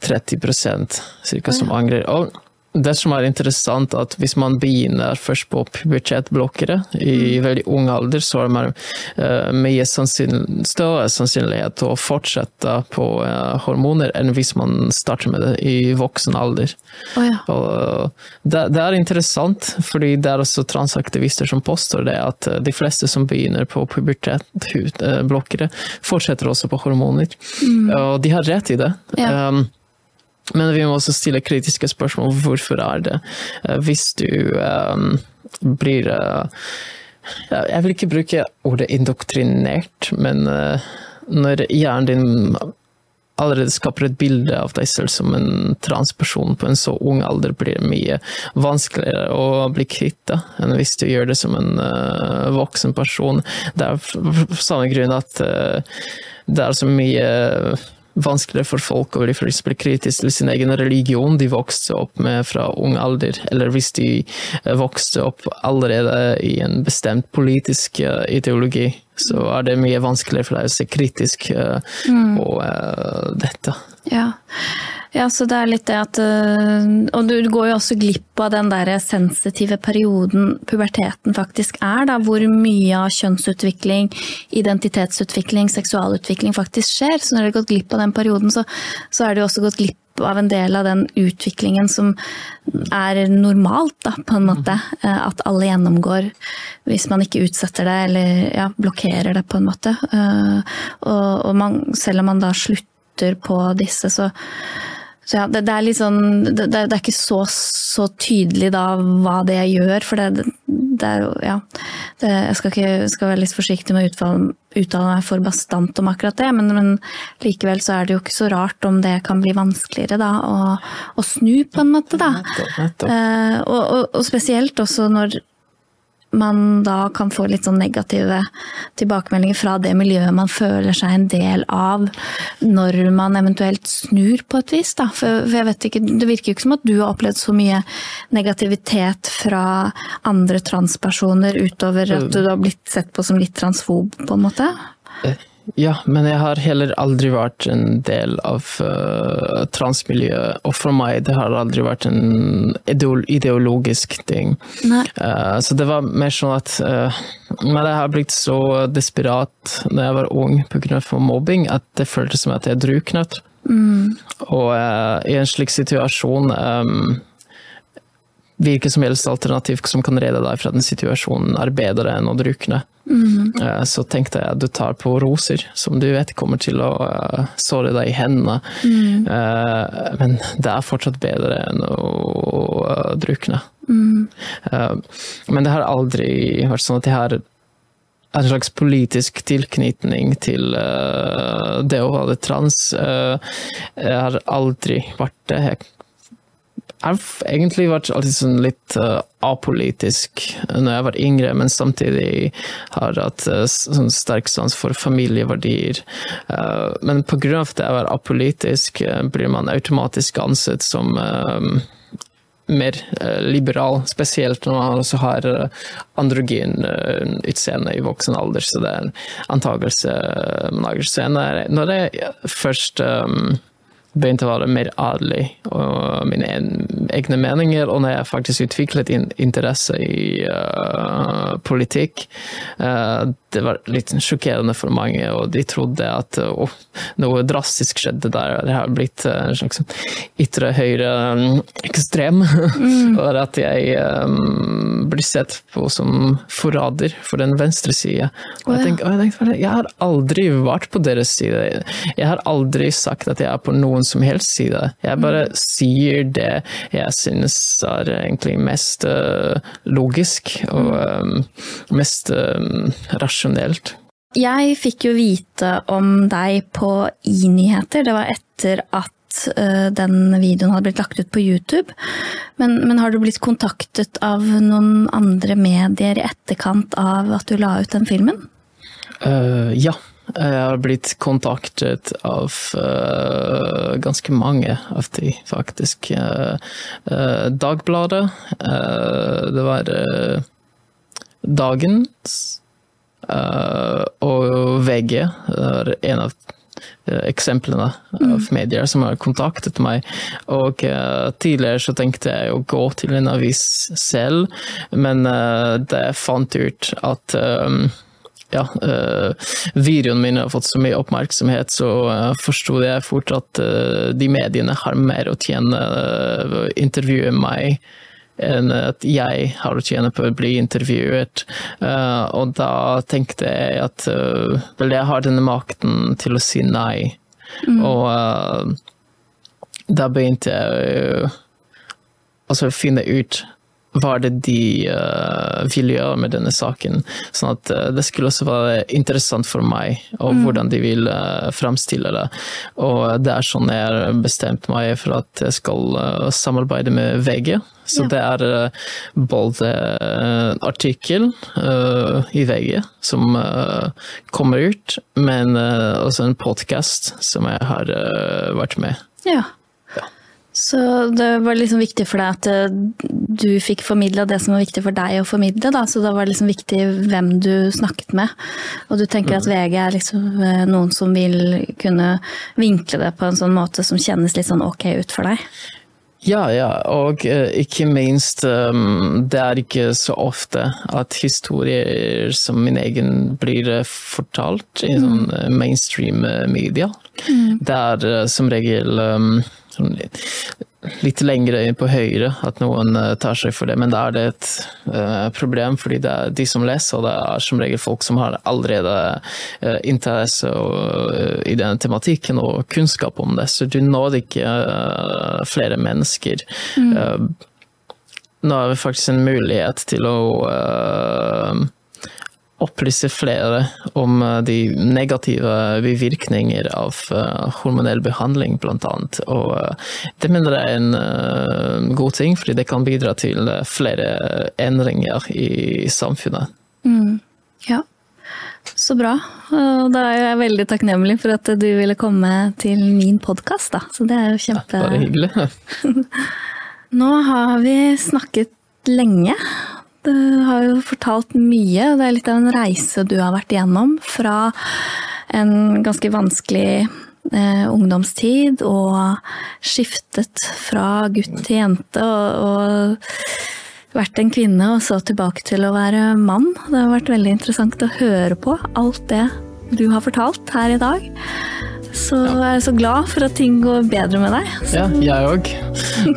30% cirka som angrer. Og det som er interessant, at hvis man begynner først på pubertetblokkere i veldig ung alder, så har man eh, mye sannsyn- større sannsynlighet til å fortsette på eh, hormoner enn hvis man starter med det i voksen alder. Oh, ja. Og det, det er interessant, fordi det er også transaktivister som påstår det, at eh, de fleste som begynner på pubertetblokkere, fortsetter også på hormoner. Og de har rett i det. Ja. Um, men vi må også stille kritiske spørsmål. Hvorfor er det? Eh, Hvis du um, blir uh, Jeg vil ikke bruke ordet indoktrinert, men uh, når hjernen din allerede skaper et bilde av deg selv som en transperson på en så ung alder, blir det mye vanskeligere å bli kvitt det enn hvis du gjør det som en uh, voksen person. Det er for samme grunn at uh, det er så mye vanskeligere for folk å bli kritisk til sin egen religion de vokste opp med fra ung alder, eller hvis de eh, vokste opp allerede i en bestemt politisk eh, ideologi, så er det mye vanskeligere for deg å se kritisk eh, på mm. dette. Ja. Ja, så det er litt det at øh, Og du går jo også glipp av den der sensitive perioden puberteten faktisk er, da, hvor mye av kjønnsutvikling, identitetsutvikling, seksualutvikling faktisk skjer. Så når du har gått glipp av den perioden, så, så er du også gått glipp av en del av den utviklingen som er normalt, da, på en måte. Eh, At alle gjennomgår hvis man ikke utsetter det, eller ja, blokkerer det, på en måte. Eh, Og, og man, selv om man da slutter på disse, så, Så ja, det, det, er litt sånn det, det, er ikke så, så tydelig da hva det gjør, for det, det er jo Ja. jeg skal, ikke, skal være litt forsiktig med å uttale, uttale meg for bastant om akkurat det, men, men, likevel så er det jo ikke så rart om det kan bli vanskeligere da å, å snu, på en måte, da. Nettopp, nettopp. Eh, og, og, og spesielt også når man da kan få litt sånn negative tilbakemeldinger fra det miljøet man føler seg en del av, når man eventuelt snur på et vis. Da. For, jeg vet ikke, Det virker jo ikke som at du har opplevd så mye negativitet fra andre transpersoner utover at du har blitt sett på som litt transfob, på en måte? Ja, men jeg har heller aldri vært en del av uh, transmiljøet. Og for meg det har aldri vært en ideologisk ting. Uh, så det var mer sånn at uh, Men jeg har blitt så desperat da jeg var ung pga. mobbing at det føltes som at jeg druknet. Mm. Og i en slik situasjon um, hvilket som helst alternativ som kan redde deg fra den situasjonen, er bedre enn å drukne. Mm. Så tenkte jeg at du tar på roser, som du vet kommer til å uh, såre deg i hendene. Mm. Men det er fortsatt bedre enn å drukne. Mm. men det har aldri vært sånn at jeg har en slags politisk tilknytning til det å være trans. jeg har aldri vært det. Jeg har egentlig vært sånn litt uh, apolitisk når jeg var yngre, men samtidig har hatt uh, sånn sterk sans for familieverdier. Uh, men pga. at jeg var apolitisk, blir man automatisk ansett som mer liberal, spesielt når man også har androgyn utseende i voksen alder. Så det er en antakelse man lager. Så når det først um, begynte å være mer ærlig og mine egne meninger. Og når jeg faktisk utviklet interesse i uh, politikk, uh, det var litt sjokkerende for mange, og de trodde at uh, noe drastisk skjedde der. Det har blitt en slags ytre høyre um, ekstrem. Mm. og at jeg um, blir sett på som forræder for den venstre side. Og jeg, tenkte, og jeg, tenkte, jeg har aldri vært på deres side. Jeg har aldri sagt at jeg er på noen som helst side. Jeg bare mm. sier det jeg synes er egentlig mest uh, logisk og um, mest um, rasjonelt. Jeg fikk jo vite om deg på i-nyheter. Det var etter at uh, den videoen hadde blitt lagt ut på YouTube. Men, men, har du blitt kontaktet av noen andre medier i etterkant av at du la ut den filmen? Uh, ja. Jeg har blitt kontaktet av uh, ganske mange av de, faktisk. Dagbladet. det var Dagens Uh, og VG er en av uh, eksemplene mm. av medier som har kontaktet meg. Og uh, tidligere så tenkte jeg å gå til en avis selv, men uh, det fant ut at um, ja, videoene mine har fått så mye oppmerksomhet, så forsto jeg fort at de mediene har mer å tjene å intervjue meg enn at jeg har å tjene på å bli intervjuet. Uh, og da tenkte jeg at uh, vel, jeg har denne makten til å si nei. Mm. Og uh, da begynte jeg å finne ut hva er det de uh, vil gjøre med denne saken. Sånn at uh, det skulle også være interessant for meg, og mm. hvordan de vil uh, framstille det. Og det er sånn jeg har bestemt meg for at jeg skal uh, samarbeide med VG. Så ja. det er både en artikkel i VG som kommer ut, men også en podkast som jeg har vært med. Ja. Så det var liksom viktig for deg at eh, du fikk formidla det som var viktig for deg å formidle, da. Så det var liksom viktig hvem du snakket med. Og du tenker at mm. VG er liksom eh, noen som vil kunne vinkle det på en sånn måte som kjennes litt sånn ok ut for deg? Ja, ja, og uh, ikke minst um, Det er ikke så ofte at historier som min egen blir fortalt i mm. sånn mainstream media. Mm. Det er som regel Sånn litt lengre inn på høyre at noen eh, tar seg for det, men da er det et uh, problem, fordi det er de som leser, og det er som regel folk som har allerede uh, interesse og, uh, i denne tematikken og kunnskap om det, så du når ikke flere mennesker. Mm. nå har vi faktisk en mulighet til å opplyse flere om eh, de negative bivirkninger av eh, hormonell behandling, annet. Og eh, det mener jeg er en god ting, fordi det kan bidra til flere endringer i samfunnet. Mm. Ja, så bra. Og da er jeg veldig takknemlig for at du ville komme til min podkast, da. Så det er jo kjempe ja, Bare hyggelig. Nå har vi snakket lenge, du har jo fortalt mye. Det er litt av en reise du har vært igjennom. Fra en ganske vanskelig eh, ungdomstid og skiftet fra gutt til jente og, og vært en kvinne og så tilbake til å være mann. Det har vært veldig interessant å høre på alt det du har fortalt her i dag. Så ja. jeg er så glad for at ting går bedre med deg. Så. Ja, jeg òg.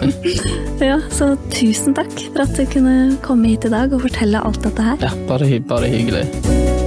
ja, så tusen takk for at du kunne komme hit i dag og fortelle alt dette her. Ja, bare, bare hyggelig.